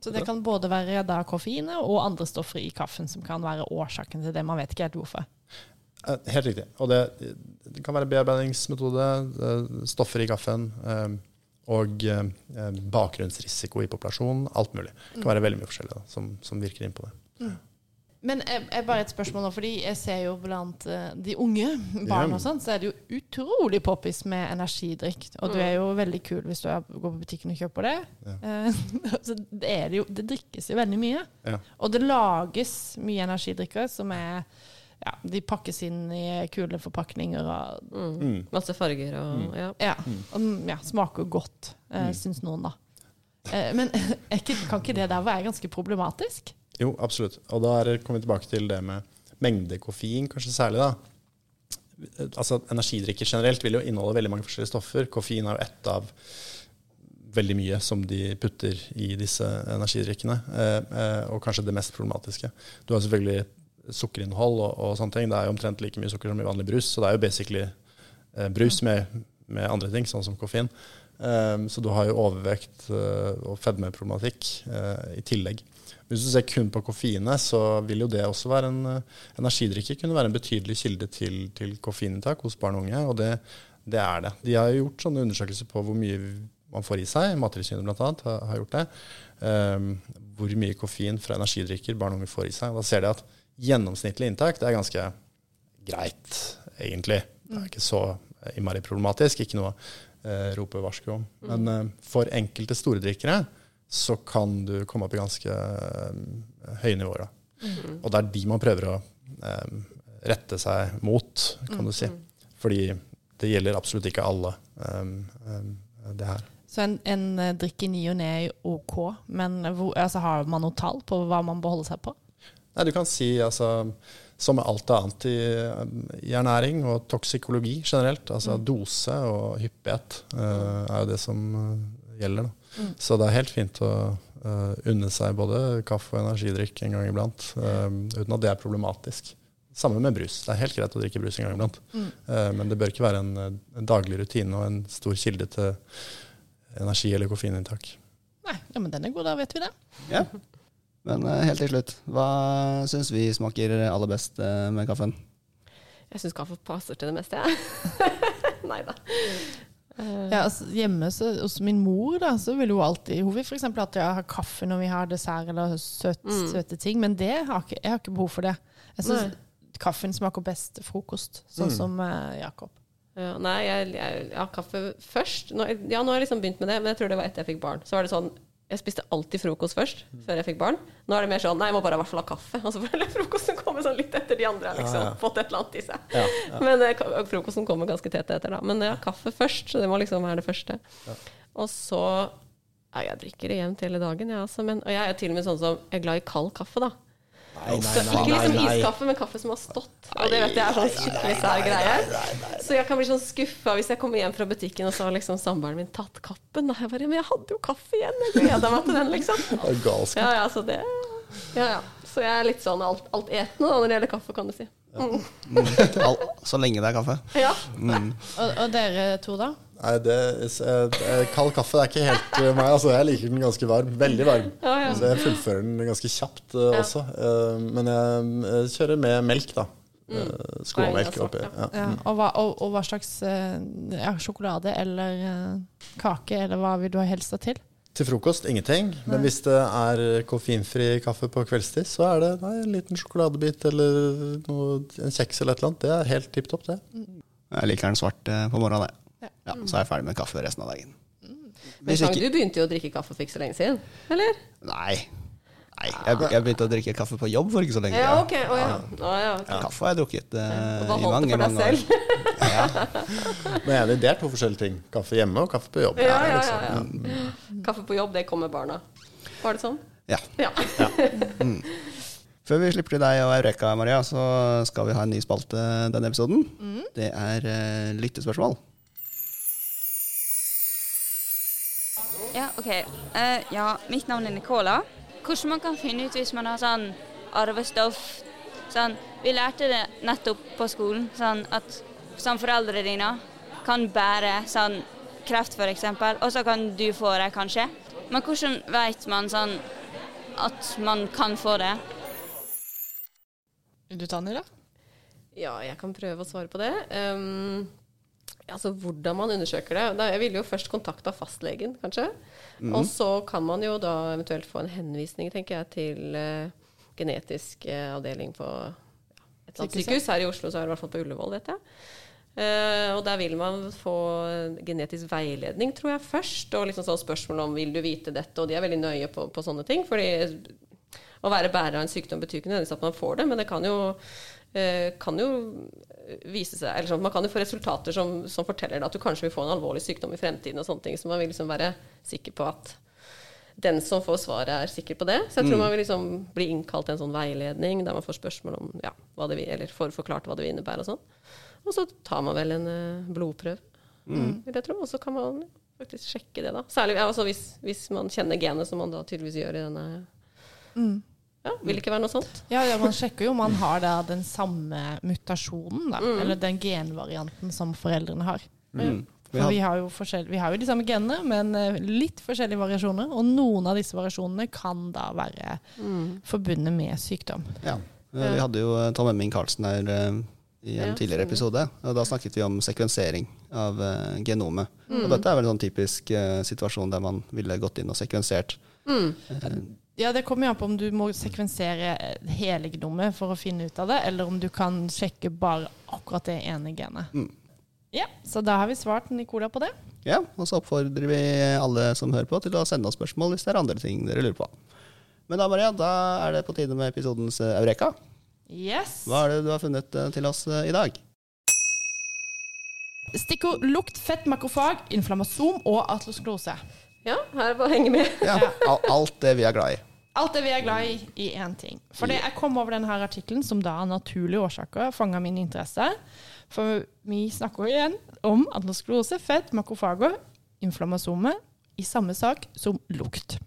Så det kan både være da koffeinet og andre stoffer i kaffen som kan være årsaken til det. Man vet ikke helt hvorfor. Eh, Helt riktig. Og det, det kan være bearbeidingsmetode, eh, stoffer i kaffen eh, og bakgrunnsrisiko i populasjonen. Alt mulig. Det kan være veldig mye forskjellig da, som, som virker inn på det. Men jeg, jeg bare et spørsmål nå, fordi jeg ser jo blant eh, de unge <laughs> barn Ja. og sånn, så er det jo utrolig poppis med energidrikk. Og du er jo veldig kul hvis du er, går på butikken og kjøper det. Eh, <laughs> så det, er det, jo, det drikkes jo veldig mye. Ja. Og det lages mye energidrikker som er ja, De pakkes inn i kule forpakninger og Mm. Mm. Masse farger og ja. ja, og, ja smaker godt, uh, syns noen, da. Uh, men <laughs> ikke, kan ikke det der være ganske problematisk? Jo, absolutt. Og da er kommer vi tilbake til det med mengde koffein, kanskje særlig. da. Altså, Energidrikker generelt vil jo inneholde veldig mange forskjellige stoffer. Koffein er jo ett av veldig mye som de putter i disse energidrikkene, eh, eh, og kanskje det mest problematiske. Du har selvfølgelig sukkerinnhold og, og sånne ting. Det er jo omtrent like mye sukker som i vanlig brus, så det er jo basically eh, brus med, med andre ting, sånn som koffein. Så du har jo overvekt og fedmeproblematikk i tillegg. Hvis du ser kun på koffeinet, så vil jo det også være en Energidrikker energidrikke kunne være en betydelig kilde til, til koffeininntak hos barn og unge, og det, det er det. De har gjort sånne undersøkelser på hvor mye man får i seg. Mattilsynet bl.a. Har, har gjort det. Um, hvor mye koffein fra energidrikker barn og unge får i seg. Da ser de at gjennomsnittlig inntak det er ganske greit, egentlig. Det er ikke så eh, innmari problematisk. Ikke noe uh, rope varsko om. Men uh, for enkelte storedrikkere så kan du komme opp i ganske eh, høye nivåer. Da. Og det er de man prøver å eh, rette seg mot, kan du si. Fordi det gjelder absolutt ikke alle, um, um, det her. Så en, en drikk i ny og ne er OK, men hvor, altså, har man noe tall på hva man bør holde seg på? Nei, du kan si altså som med alt annet i, i ernæring og toksikologi generelt. Altså dose og hyppighet uh, er jo det som gjelder. Da. Så det er helt fint å uh, unne seg både kaffe og energidrikk en gang iblant, uh, uten at det er problematisk. Samme med brus. Det er helt greit å drikke brus en gang iblant. Mm. Uh, men det bør ikke være en, en, daglig rutine og en stor kilde til energi- eller koffeininntak. Nei, ja, men den er god, da vet vi det. Ja. Men uh, helt til slutt, hva syns vi smaker aller best uh, med kaffen? Jeg syns kaffe passer til det meste, jeg. <laughs> Nei da. Ja, altså, hjemme så, hos min mor da, så vil hun alltid Hun vil f.eks. jeg har kaffe når vi har dessert eller søt, Mm. søte ting, men det har ikke, jeg har ikke behov for det. Jeg syns kaffen smaker best frokost, sånn Mm. som eh, Jakob. Ja, nei, jeg, jeg, ja, kaffe først. Nå, ja, nå har jeg liksom begynt med det, men jeg tror det var etter jeg fikk barn. Så var det sånn Jeg spiste alltid frokost først, før jeg fikk barn. Nå er det mer sånn Nei, jeg må bare i hvert fall ha kaffe. Og så får frokosten komme sånn litt etter de andre har liksom Ja, ja. fått et eller annet i seg. Ja, ja. Men eh, frokosten kommer ganske tett etter, da. Men ja, kaffe først, så det må liksom være det første. Og så ja, jeg drikker det jevnt hele dagen, jeg altså. Men, og jeg er til og med sånn som Jeg er glad i kald kaffe, da. Nei, nei, nei, ikke liksom iskaffe, men kaffe som har stått. Og det vet jeg er sånn skikkelig sær greie. Så jeg kan bli sånn skuffa hvis jeg kommer hjem fra butikken, og så har liksom samboeren min tatt kappen. Da jeg bare Men jeg hadde jo kaffe igjen! Jeg gleda meg til den, liksom. Ja, ja, så det Ja, ja. Så jeg er litt sånn alt, altetende når det gjelder kaffe, kan du si. Mm. Så lenge det er kaffe. Ja. Og, og dere to, da? Nei, det, eh, kald kaffe det er ikke helt eh, meg. Altså, jeg liker den ganske varm. Veldig varm. Ja, ja. Så jeg fullfører den ganske kjapt uh, Ja. også. Uh, men jeg, kjører med melk, da. Mm. Skålmelk oppi. Ja. Ja, og, hva, og, og hva slags ja, sjokolade eller kake, eller hva vil du ha helst deg til? Til frokost ingenting. Men hvis det er koffeinfri kaffe på kveldstid, så er det nei, en liten sjokoladebit eller noe, en kjeks eller et eller annet. Det er helt tipp topp, det. Jeg liker den svart på morgenen. jeg. Ja. Ja, så er jeg ferdig med kaffe resten av dagen. Men Hvis ikke du begynte jo å drikke kaffe for ikke så lenge siden, eller? Nei. Nei jeg, jeg begynte å drikke kaffe på jobb for ikke så lenge Ja, siden. ok. Å ja. Oh, ja, okay. Kaffe har jeg drukket Og da i holdt mange, det for mange deg år. selv. <laughs> Men jeg er enig, det er to forskjellige ting. Kaffe hjemme og kaffe på jobb. Ja, ja, liksom. ja, mm. Kaffe på jobb, det kommer barna. Var det sånn? Ja. Ja. Før vi slipper til deg og Eureka, Maria, så skal vi ha en ny spalte denne episoden. Det er uh, lyttespørsmål. Ja, ok. Uh, ja, mitt navn er Nicola. Hvordan man kan finne ut hvis man har sånn arvestoff sånn, Vi lærte det nettopp på skolen, sånn at sånn foreldrene dine kan bære sånn kreft f.eks., og så kan du få det kanskje. Men hvordan vet man sånn at man kan få det? Vil du ta den da? Ja, jeg kan prøve å svare på det. Um, altså hvordan man undersøker det. Jeg ville jo først kontakta fastlegen, kanskje. Og så kan man jo da eventuelt få en henvisning, tenker jeg, til uh, genetisk uh, avdeling på ja, et eller annet sykehus. Her i Oslo så er det i hvert fall på Ullevål, vet jeg. Uh, og der vil man få genetisk veiledning, tror jeg, først. Og liksom sånn spørsmål om vil du vite dette, og de er veldig nøye på, på sånne ting. fordi å være bærer av en sykdom betyr ikke nødvendigvis at man får det, men det kan jo, kan jo vise seg eller sånn, Man kan jo få resultater som, som forteller at du kanskje vil få en alvorlig sykdom i fremtiden. og sånne ting, Så man vil liksom være sikker på at den som får svaret, er sikker på det. Så jeg tror man vil liksom bli innkalt til en sånn veiledning der man får spørsmål om ja, det eller får forklart hva det vil innebære og sånn. Og så tar man vel en eh, blodprøve, vil jeg tro. Og så kan man faktisk sjekke det, da. Særlig altså hvis, hvis man kjenner genet, som man da tydeligvis gjør i denne ja, Vil det ikke være noe sånt? Ja, ja, man sjekker jo om man har da den samme mutasjonen, da. Mm. Eller den genvarianten som foreldrene har. Mm. Vi For vi har, jo vi har jo de samme genene, men eh, litt forskjellige variasjoner. Og noen av disse variasjonene kan da være Mm. forbundet med sykdom. Ja. Eh, Vi hadde jo eh, Tom Emming Karlsen her i en Ja, tidligere episode, og da snakket vi om sekvensering av genomet. Mm. Og dette er vel en sånn typisk situasjon der man ville gått inn og sekvensert. Mm. Ja, Det kommer jo an på om du må sekvensere eh, hele genomet for å finne ut av det, eller om du kan sjekke bare akkurat det ene genet. Mm. Ja, Så da har vi svart Nicola på det. Ja, og så oppfordrer vi alle som hører på til å sende oss spørsmål hvis det er andre ting dere lurer på. Men da, Maria, da er det på tide med episodens eh, Eureka. Yes. Hva er det du har funnet eh, til oss i dag? Stikkord lukt, fett, makrofag, inflammasom og atlosklerose. Ja, her er det bare å henge med. Ja, alt det vi er glad i. Alt det vi er glad i i én ting. For jeg kom over denne artikkelen som da av naturlige årsaker fanga min interesse. For vi snakker jo igjen om atlosklerose, fett, makrofager, inflammasome i samme sak som lukt.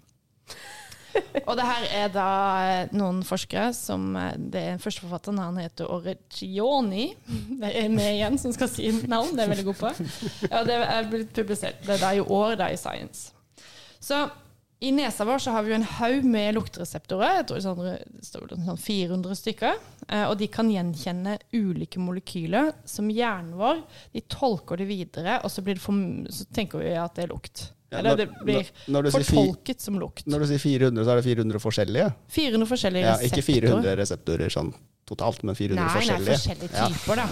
<laughs> Og det her er da eh, noen forskere som eh, Det er første forfatteren, han heter Oregioni. Det er meg igjen som skal si navn, det er jeg veldig god på. Ja, det er blitt publisert. Det er da i år, da i Science. Så i nesa vår så har vi jo en haug med luktereseptorer. Jeg tror det sånn, står sånn 400 stykker. Eh, Og de kan gjenkjenne ulike molekyler som hjernen vår De tolker det videre, og så, blir det for, så tenker vi at det er lukt. Ja, Eller det blir når- når fortolket sier som lukt. Når du sier 400, så er det 400 forskjellige? 400 forskjellige Ja, reseptorer. ikke 400 reseptorer sånn totalt, men 400 Nei, nei, forskjellige. forskjellige Ja. typer, da.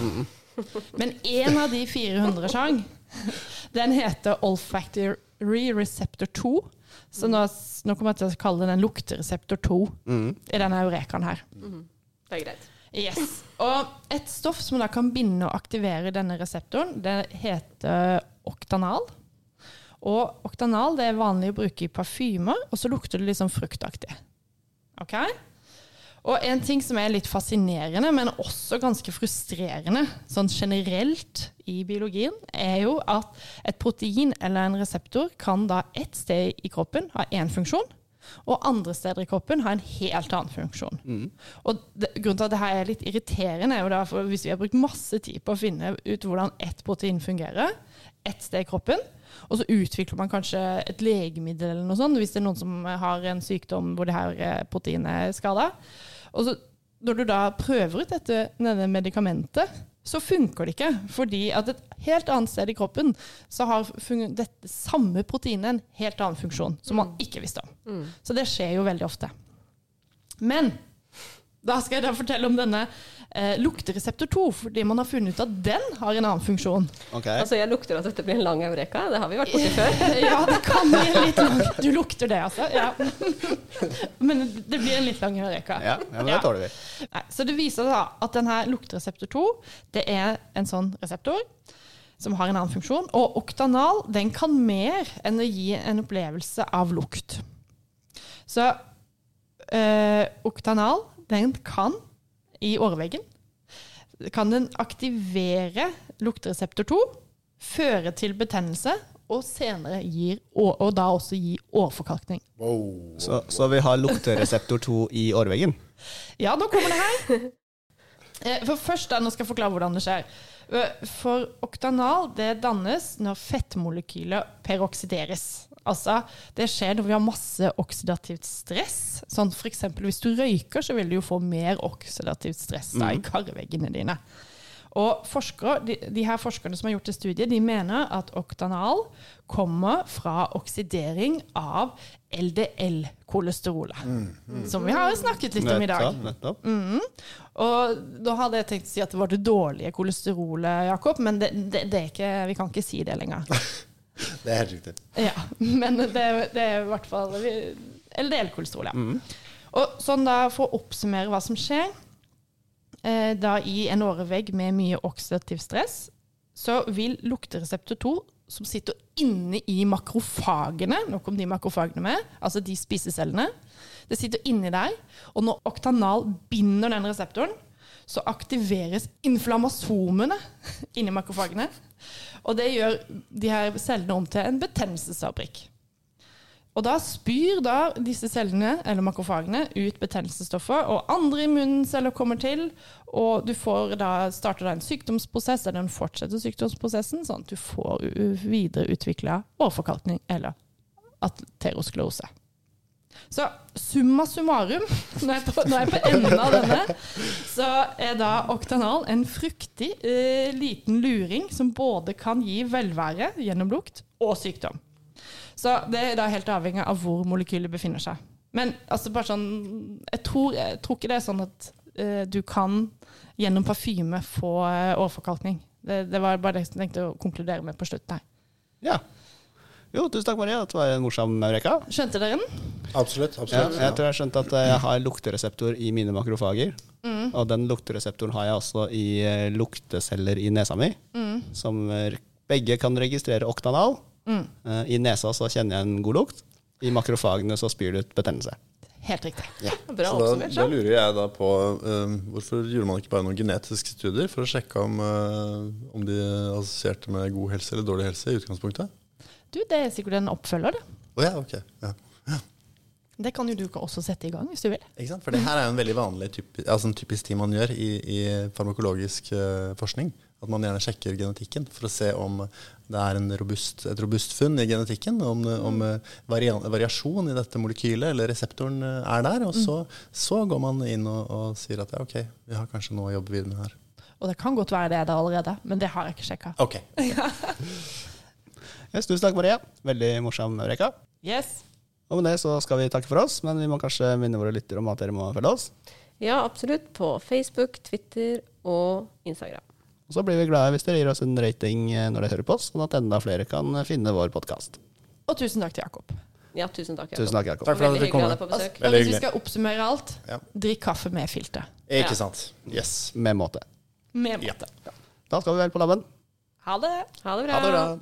Men en av de 400 sjang, <laughs> den heter olfactory receptor 2. Så nå, nå kommer jeg til å kalle den luktereseptor 2 Mm. i denne eurekaen her. Det er greit. Yes. Og et stoff som da kan binde og aktivere denne reseptoren, det heter oktanal. Og oktanal det er vanlig å bruke i parfymer, og så lukter det litt sånn fruktaktig. Ok? Og en ting som er litt fascinerende, men også ganske frustrerende sånn generelt i biologien, er jo at et protein eller en reseptor kan da ett sted i kroppen ha én funksjon, og andre steder i kroppen ha en helt annen funksjon. Og det, grunnen til at dette er litt irriterende, er jo da hvis vi har brukt masse tid på å finne ut hvordan ett protein fungerer, ett sted i kroppen, og så utvikler man kanskje et legemiddel eller noe sånt, hvis det er noen som har en sykdom hvor det her eh, proteinet er skada. Og så når du da prøver ut dette, denne medikamentet, så funker det ikke. Fordi at et helt annet sted i kroppen så har dette samme proteinet en helt annen funksjon, som man ikke visste om. Så det skjer jo veldig ofte. Men da skal jeg da fortelle om denne eh, luktereseptor 2, fordi man har funnet ut at den har en annen funksjon. Okay. Altså, jeg lukter at dette blir en lang eureka. Det har vi vært borti før. <laughs> ja, det kan bli en litt lang Du lukter det, altså. Ja. <laughs> Men det blir en litt lang eureka. Ja, ja, men det tåler vi. Nei, så det viser da at denne luktereseptor 2 det er en sånn reseptor som har en annen funksjon. Og oktanal den kan mer enn å gi en opplevelse av lukt. Så eh, oktanal den kan i åreveggen kan den aktivere luktereseptor 2, føre til betennelse og senere gir, og, og da også gi årforkalkning. Wow. Så, så vi har luktereseptor 2 i årveggen. Ja, nå kommer det her. Eh, For først da, nå skal jeg forklare hvordan det skjer. Eh, For oktanal det dannes når fettmolekyler peroksideres. Altså, det skjer når vi har masse oksidativt stress. Sånn eksempel hvis du røyker, så vil du jo få mer oksidativt stress da, i karveggene dine. Og forskere, de, de her forskerne som har gjort det studiet, de mener at oktanal kommer fra oksidering av LDL-kolesterolet. Som vi har snakket litt om i dag. Nettopp, nettopp. Og da hadde jeg tenkt å si at det var det dårlige kolesterolet, Jakob, men det, det, det ikke, vi kan ikke si det lenger. <laughs> <laughs> Det er helt riktig. Ja, Men det, det er i hvert fall LDL-kolesterol, ja. Og sånn da, For å oppsummere hva som skjer eh, da i en årevegg med mye oksidativ stress, så vil luktereseptor 2, som sitter inne i makrofagene Nå kom de makrofagene med, altså de spisecellene. Det sitter inni der. Og når oktanal binder den reseptoren, så aktiveres inflammasomene inni makrofagene. Og det gjør de her cellene om til en betennelsesfabrikk. Og da spyr da disse cellene, eller makrofagene, ut betennelsesstoffer, og andre immunceller kommer til, og du da, starter da en sykdomsprosess, eller den fortsetter sykdomsprosessen, sånn at du får videreutvikla årforkalkning eller aterosklerose. Så summa summarum, <laughs> jeg, er på, er jeg på enden av denne, så er da oktanal en fruktig eh, liten luring som både kan gi velvære gjennom lukt og sykdom. Så det er da helt avhengig av hvor molekylet befinner seg. Men altså bare sånn, jeg tror, jeg tror ikke det er sånn at eh, du kan gjennom parfyme få eh, årforkalkning. Det, det var bare det jeg tenkte å konkludere med på slutten her. Ja. Jo, tusen takk, Maria. Det var en morsom eureka. Skjønte dere den? Absolutt. Ja, absolutt. jeg tror jeg skjønte at jeg har luktereseptor i mine makrofager. Mm. Og den luktereseptoren har jeg også i eh, lukteceller i nesa mi, Mm. som eh, begge kan registrere oktanal. Mm. Eh, I nesa så kjenner jeg en god lukt. I makrofagene så spyr det ut betennelse. Helt riktig. <laughs> Bra Så da, da lurer jeg da på um, hvorfor gjorde man ikke bare noen genetiske studier for å sjekke om, uh, om de assosierte med god helse eller dårlig helse i utgangspunktet? Du, det er sikkert en oppfølger, det. Å ja, ok. Ja. Det kan jo du også sette i gang hvis du vil. Ikke sant? For det her er jo en veldig vanlig typi, altså en typisk ting man gjør i, i farmakologisk uh, forskning. At man gjerne sjekker genetikken for å se om det er en robust, et robust funn i genetikken. Om, om eh, variasjon i dette molekylet eller reseptoren eh, er der. Og så, så går man inn og, og sier at ja, ok, vi har kanskje noe å jobbe videre med her. Og det kan godt være det er det allerede, men det har jeg ikke sjekka. Ok. <laughs> Yes, tusen takk, Maria. Veldig morsom Eureka. Yes. Og med det så skal vi takke for oss, men vi må kanskje minne våre lyttere om at dere må følge oss. Ja, absolutt. På Facebook, Twitter og Instagram. Og så blir vi glade hvis dere gir oss en rating eh, når dere hører på oss, sånn at enda flere kan finne vår podkast. Og tusen takk til Jakob. Ja, tusen takk. Jakob. Tusen takk, Jakob. Takk for at dere kom. Altså, hvis vi skal oppsummere alt, Ja. drikk kaffe med filter. Ikke Ja. sant. Yes. Med måte. Med Ja. måte. Da skal vi vel på labben. Ha det. Ha det bra. Ha det bra.